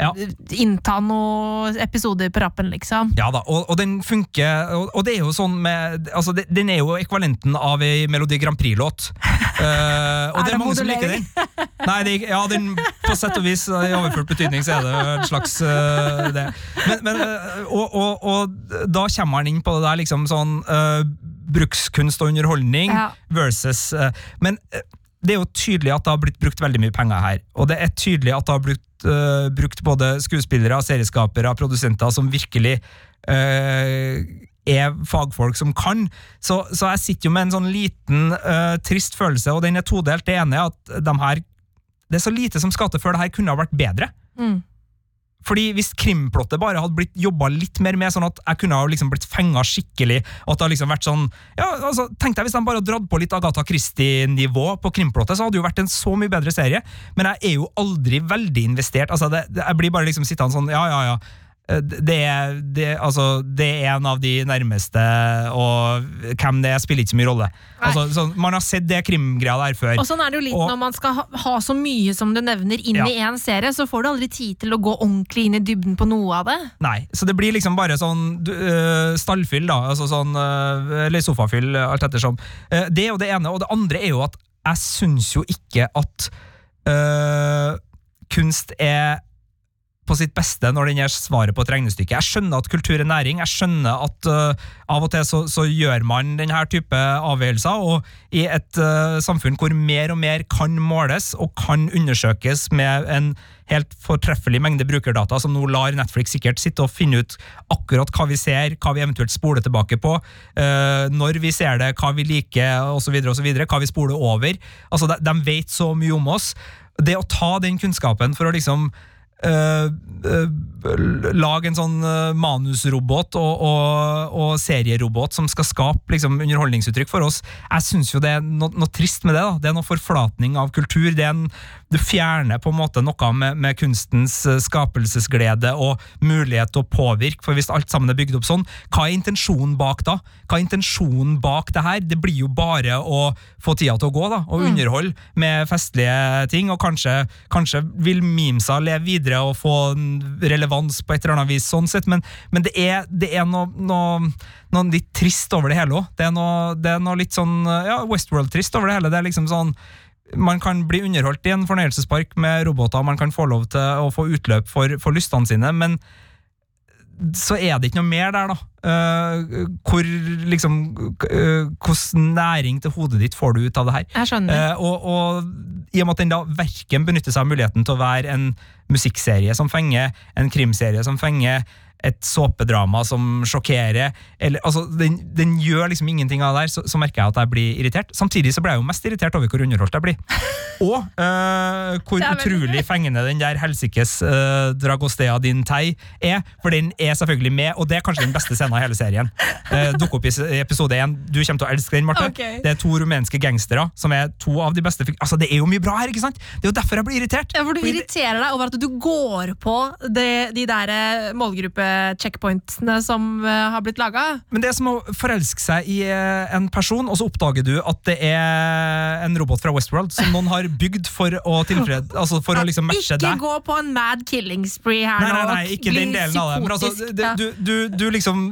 S3: Ja.
S2: innta noen episoder på rappen, liksom.
S3: Ja da, og, og den funker og, og det er jo sånn med altså det, Den er jo ekvalenten av ei Melodi Grand Prix-låt. Uh, og
S2: Er
S3: det
S2: det
S3: er mange som liker den. Nei, det, ja, den, på sett og vis, i overført betydning, så er det en slags uh, det. Men, men, eh, og, da kommer han inn på det der liksom sånn eh, brukskunst og underholdning
S2: Ja.
S3: versus eh, Men eh, det er jo tydelig at det har blitt brukt veldig mye penger her. Og det er tydelig at det har blitt uh, brukt både skuespillere, serieskapere, produsenter som virkelig uh, er fagfolk som kan. Så, så jeg sitter jo med en sånn liten uh, trist følelse, og den er todelt. Det ene er at de her Det er så lite som skal til før det her kunne ha vært bedre.
S2: Mm.
S3: Fordi Hvis krimplottet bare hadde blitt jobba litt mer med, sånn at jeg kunne ha liksom blitt fenga skikkelig og at det hadde liksom vært sånn, ja, altså, tenkte jeg hvis de bare hadde dratt på litt Agatha Christie-nivå på krimplottet, så hadde det jo vært en så mye bedre serie. Men jeg er jo aldri veldig investert. altså det, det, Jeg blir bare liksom sittende sånn, ja, ja, ja. Eh, Det er, det, altså, det er en av de nærmeste, og hvem det er, spiller ikke så mye rolle. Altså, så, man har sett det krimgreia der før.
S2: Og sånn er det jo litt
S3: Og-
S2: når man skal ha, ha så mye som du nevner inn
S3: Ja.
S2: i én serie, så får du aldri tid til å gå ordentlig inn i dybden på noe av det.
S3: Nei, så det blir liksom bare sånn øh, stallfyll, da. Altså sånn, øh, eller sofafyll, alt ettersom. Uh, det er jo det ene. Og det andre er jo at jeg syns jo ikke at øh, kunst er på sitt beste når den er svaret på et regnestykke. Jeg skjønner at kultur er næring, jeg skjønner at uh, av og til så, så gjør man denne type avgjørelser, og i et uh, samfunn hvor mer og mer kan måles og kan undersøkes med en helt fortreffelig mengde brukerdata som nå lar Netflix sikkert sitte og finne ut akkurat hva vi ser, hva vi eventuelt spoler tilbake på, uh, når vi ser det, hva vi liker osv., hva vi spoler over. Altså, de, de vet så mye om oss. Det å ta den kunnskapen for å liksom øh, øh, lage en sånn øh, manusrobot og, og, og serierobot som skal skape liksom, underholdningsuttrykk for oss. Jeg syns jo det er noe, noe trist med det. da. Det er noe forflatning av kultur. Det er en, du fjerner på en måte noe med, med kunstens skapelsesglede og mulighet til å påvirke. For hvis alt sammen er bygd opp sånn, hva er intensjonen bak da? Hva er intensjonen bak det her? Det blir jo bare å få tida til å gå, da, og underholde med festlige ting. Og kanskje, kanskje vil memesa leve videre og få relevans på et eller annet vis, sånn sett, men, men det er, det er noe, noe, noe litt trist over det hele òg. Det, det er noe litt sånn ja, Westworld-trist over det hele. Det er liksom sånn man kan bli underholdt i en fornøyelsespark med roboter, man kan få lov til å få utløp for, for lystene sine, men så er det ikke noe mer der, da. Uh, hvor liksom uh, Hvordan næring til hodet ditt får du ut av det her?
S2: Jeg skjønner.
S3: Uh, og, og i og med at den da verken benytter seg av muligheten til å være en musikkserie som fenger, en krimserie som fenger, et såpedrama som sjokkerer eller, altså, den, den gjør liksom ingenting av det der, så, så merker jeg at jeg blir irritert. Samtidig så ble jeg jo mest irritert over hvor underholdt jeg blir. Og eh, hvor utrolig fengende den der helsikes uh, Dragostea din tei er, for den er selvfølgelig med, og det er kanskje den beste scenen av hele serien. Uh, Dukker opp i episode én. Du kommer til å elske den, Marte.
S2: Okay.
S3: Det er to rumenske gangstere som er to av de beste Altså, Det er jo mye bra her, ikke sant? Det er jo derfor jeg blir irritert.
S2: Ja, for Du irriterer deg over at du går på det, de der eh, målgruppe-checkpointsene som eh, har blitt laga.
S3: Men det er som å forelske seg i eh, en person, og så oppdager du at det er en robot fra Westworld som noen har bygd for å tilfred... Altså for å liksom matche
S2: Ikke gå på en mad killing spree her
S3: Nei, nei,
S2: nå.
S3: nei, ikke den delen av det. Men altså, det, du, du, du liksom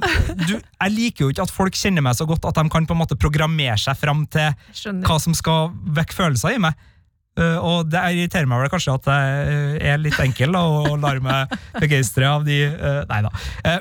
S3: du, Jeg liker jo ikke at folk kjenner meg så godt at de kan på en måte programmere seg fram til
S2: Skjønner.
S3: hva som skal vekke følelser i meg. Uh, og det irriterer meg vel kanskje at jeg uh, er litt enkel da, og lar meg begeistre av de uh, Nei da.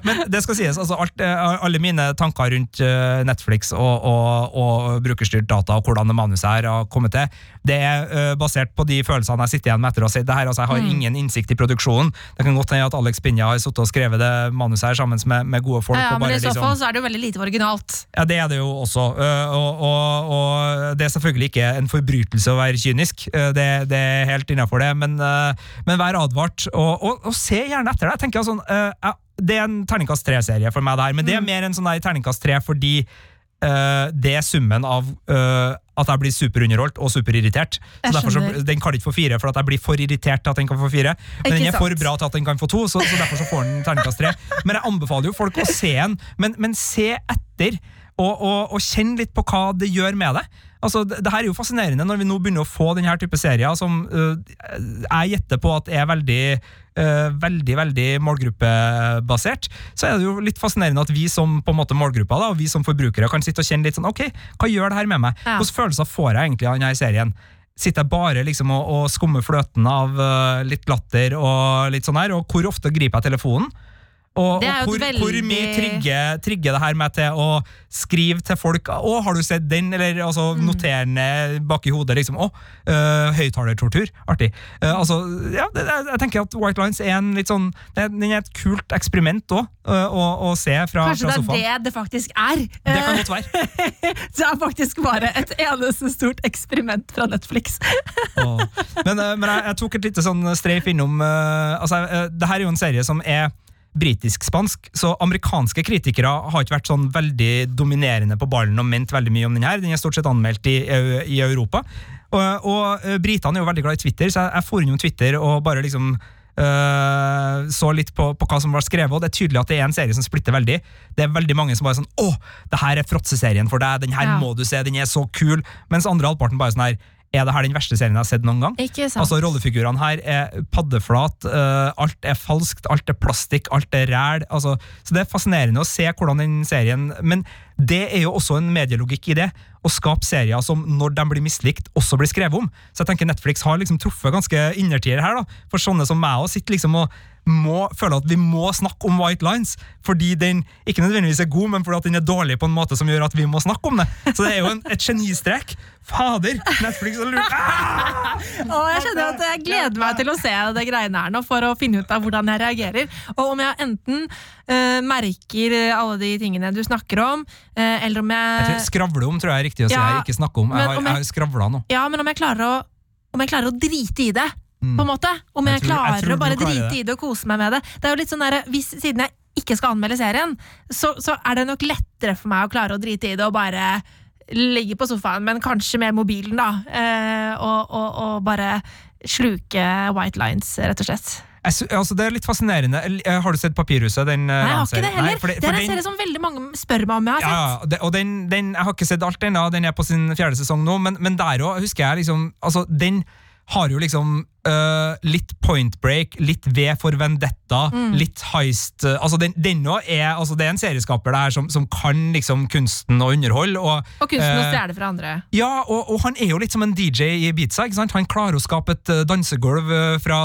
S3: Men det skal sies, altså alt, alle mine tanker rundt Netflix og, og, og brukerstyrt data og hvordan det manuset her har kommet til, det er uh, basert på de følelsene jeg sitter igjen med etter å ha sett det her. Altså, jeg har
S2: Mm.
S3: ingen innsikt i produksjonen. Det kan godt hende at Alex Pinja har sittet og skrevet det manuset her sammen med, med gode folk.
S2: Ja, ja, men
S3: bare
S2: i så
S3: liksom-
S2: fall så er det jo veldig lite originalt.
S3: ja, det er det jo også. Uh, Og, og, og det er selvfølgelig ikke en forbrytelse å være kynisk. uh, Det, det er helt innafor det, men, men vær advart. Og, og, se gjerne etter det. Jeg tenker sånn, jeg- Det er en terningkast tre-serie for meg, det her, men det er mer en sånn der terningkast tre fordi det er summen av øh, at jeg blir superunderholdt og superirritert. Så derfor så. Den kan ikke få fire, for at jeg blir for irritert til at den kan få fire. Men den er for bra til at den kan få to, så, så derfor så får den terningkast tre. Men jeg anbefaler jo folk å se den, men, men se etter. Og, og, og kjenne litt på hva det gjør med deg. Altså, det, det her er jo fascinerende når vi nå begynner å få denne type serier som uh, jeg gjetter på at er veldig Uh, veldig, veldig målgruppebasert, så er det jo litt fascinerende at vi som på en måte målgruppa da, og vi som forbrukere kan sitte og kjenne litt sånn ok, hva gjør det her med meg?
S2: Ja.
S3: Hvilke følelser får jeg egentlig av denne serien? Sitter jeg bare liksom og, og skummer fløten av uh, litt latter og litt sånn her, og hvor ofte griper jeg telefonen? Og, og hvor,
S2: veldig...
S3: hvor mye trigger, trigger det her meg til å skrive til folk Å, har du sett den? Eller altså,
S2: Mm.
S3: noterende bak i hodet. liksom, Å, øh, høyttalertortur. Artig. Eh, altså, ja, det, jeg, tenker at White Lines er en litt sånn det, Den er et kult eksperiment òg, å, å se fra,
S2: Kanskje
S3: fra
S2: det er det det faktisk er.
S3: Det kan godt være.
S2: det er faktisk bare et eneste stort eksperiment fra Netflix.
S3: Men, eh, men jeg, jeg tok et lite sånn streif innom altså, Det her er jo en serie som er britisk-spansk, så amerikanske kritikere har ikke vært sånn veldig dominerende på ballen og ment veldig mye om den her. Den er stort sett anmeldt i, i Europa. Og, og eh, britene er jo veldig glad i Twitter, så jeg, jeg for innom Twitter og bare liksom Uh, så litt på, på hva som var skrevet, og det er tydelig at det er en serie som splitter veldig. Det er veldig mange som bare sånn 'Å, det her er fråtseserien for deg, den her
S2: Ja.
S3: må du se, den er så kul', mens andre halvparten bare sånn her er det her den verste serien jeg har sett noen gang?
S2: Ikke sant?
S3: Altså Rollefigurene her er paddeflat, uh, alt er falskt, alt er plastikk, alt er ræl. Altså, så det er fascinerende å se hvordan den serien Men det er jo også en medielogikk i det. Å skape serier som, når de blir mislikt, også blir skrevet om. Så jeg tenker Netflix har liksom truffet ganske innertier her. da For sånne som meg òg sitter liksom og må føle at vi må snakke om White Lines, fordi den ikke nødvendigvis er god, men fordi at den er dårlig på en måte som gjør at vi må snakke om det. Så det er jo en, et genistrek. Fader! Netflix og lurt ah!
S2: Jeg kjenner at jeg gleder meg til å se det greiene her nå, for å finne ut av hvordan jeg reagerer. Og om jeg enten uh, merker alle de tingene du snakker om, uh, eller om
S3: Jeg tror
S2: jeg
S3: Skravle om, tror jeg er riktig å si
S2: Ja,
S3: jeg Ikke snakke om. Jeg har, jeg
S2: jeg-
S3: har skravla nå.
S2: Ja, men om jeg klarer å, om jeg klarer å drite i det,
S3: Mm.
S2: på en måte. Om
S3: Jeg
S2: jeg,
S3: tror- jeg
S2: klarer
S3: tror
S2: å bare
S3: klarer
S2: drite
S3: det.
S2: i det og kose meg med det. Det er jo litt sånn der, hvis, Siden jeg ikke skal anmelde serien, så, så er det nok lettere for meg å klare å drite i det og bare ligge på sofaen, men kanskje med mobilen, da. Eh, og, og, og bare sluke white lines, rett og slett.
S3: Jeg, altså, det er litt fascinerende. Eh, Har du sett Papirhuset? Den, eh,
S2: Nei, jeg har ikke det heller.
S3: Nei, for det-
S2: det er en
S3: den-
S2: serie som veldig mange spør meg om jeg har
S3: Ja,
S2: sett.
S3: ja, det, og den, den, jeg har ikke sett alt ennå, den er på sin fjerde sesong nå, men, men der òg husker jeg liksom altså, Den har jo liksom uh, litt Point Break, litt V for Vendetta,
S2: Mm.
S3: litt Heist øh, altså Den den er, altså Det er en serieskaper der som, som kan liksom kunsten å underholde. Og,
S2: Og kunsten å
S3: eh,
S2: stjele fra andre.
S3: Ja, og, og han er jo litt som en DJ i Ibiza. ikke sant? Han klarer å skape et eh, dansegulv eh, fra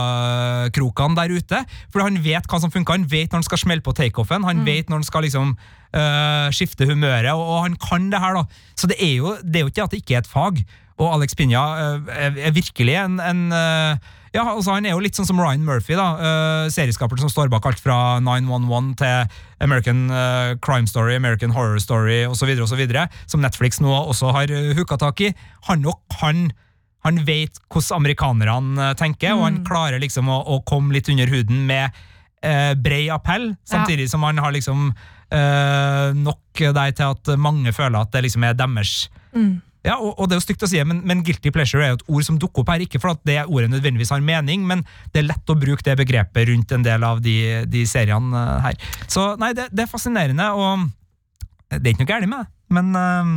S3: sofakrokene der ute. For han vet hva som funker. Han vet når han skal smelle på takeoffen. Han vet når han skal liksom eh, skifte humøret, og, og han kan det her. da. Så det er, jo, det er jo ikke at det ikke er et fag. Og Alex Pinja eh, er, virkelig en, en eh, ja, altså Han er jo litt sånn som Ryan Murphy, da, uh, serieskaperen som står bak alt fra 911 til American uh, Crime Story, American Horror Story osv., som Netflix nå også har uh, hooka tak i. Han nok kan han vet hvordan amerikanerne tenker, tenker, og han klarer liksom å, å komme litt under huden med uh, brei appell, samtidig som han har liksom nok deg til at mange føler at det liksom er deres. Ja, og, og det er jo stygt å si, men, men guilty pleasure er jo et ord som dukker opp her, ikke for at det ordet nødvendigvis har mening, men det er lett å bruke det begrepet rundt en del av de, de seriene eh, her. Så nei, det, det er fascinerende, og det er ikke noe galt med det, men uh,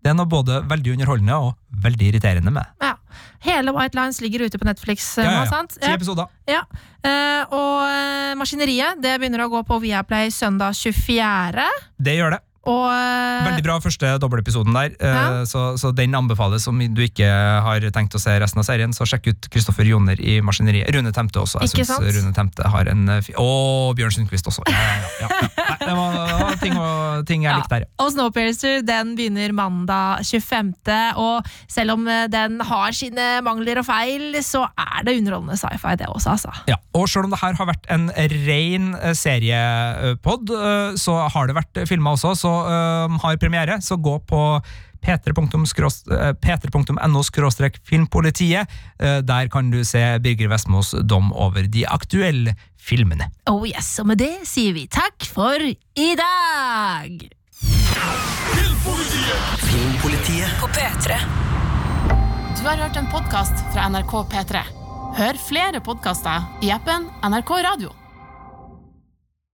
S3: det er noe både veldig underholdende og veldig irriterende med.
S2: Ja. Hele White Lines ligger ute på Netflix eh,
S3: Ja, ja, ja.
S2: sant?
S3: Ti episoder.
S2: Ja. Uh, og Maskineriet det begynner å gå på Viaplay søndag 24.
S3: Det gjør det.
S2: Og eh,
S3: Veldig bra første dobbeltepisoden der, eh,
S2: Ja.
S3: så, så den anbefales om du ikke har tenkt å se resten av serien. Så sjekk ut Kristoffer Joner i Maskineriet. Rune Temte også. Jeg
S2: Ikke
S3: synes
S2: sant?
S3: Rune Temte har en eh, Og Bjørn Sundquist også. Ja, ja. Nei, det var, det var ting, og, ting jeg likte der.
S2: Og Snowpiercer den begynner mandag 25. Og selv om eh, den har sine mangler og feil, så er det underholdende sci-fi, det også, altså.
S3: Ja, og selv om det her har vært en ren eh, seriepod, eh, så har det vært filmer også, så eh, har premiere, så gå på p3.no skråstrek filmpolitiet. Eh, Der kan du se Birger Vestmos dom over de aktuelle filmene.
S2: Oh yes, Og med det sier vi takk for i dag!
S10: Filmpolitiet
S1: På P3. Du har hørt en podkast fra NRK P3. Hør flere podkaster i appen NRK Radio.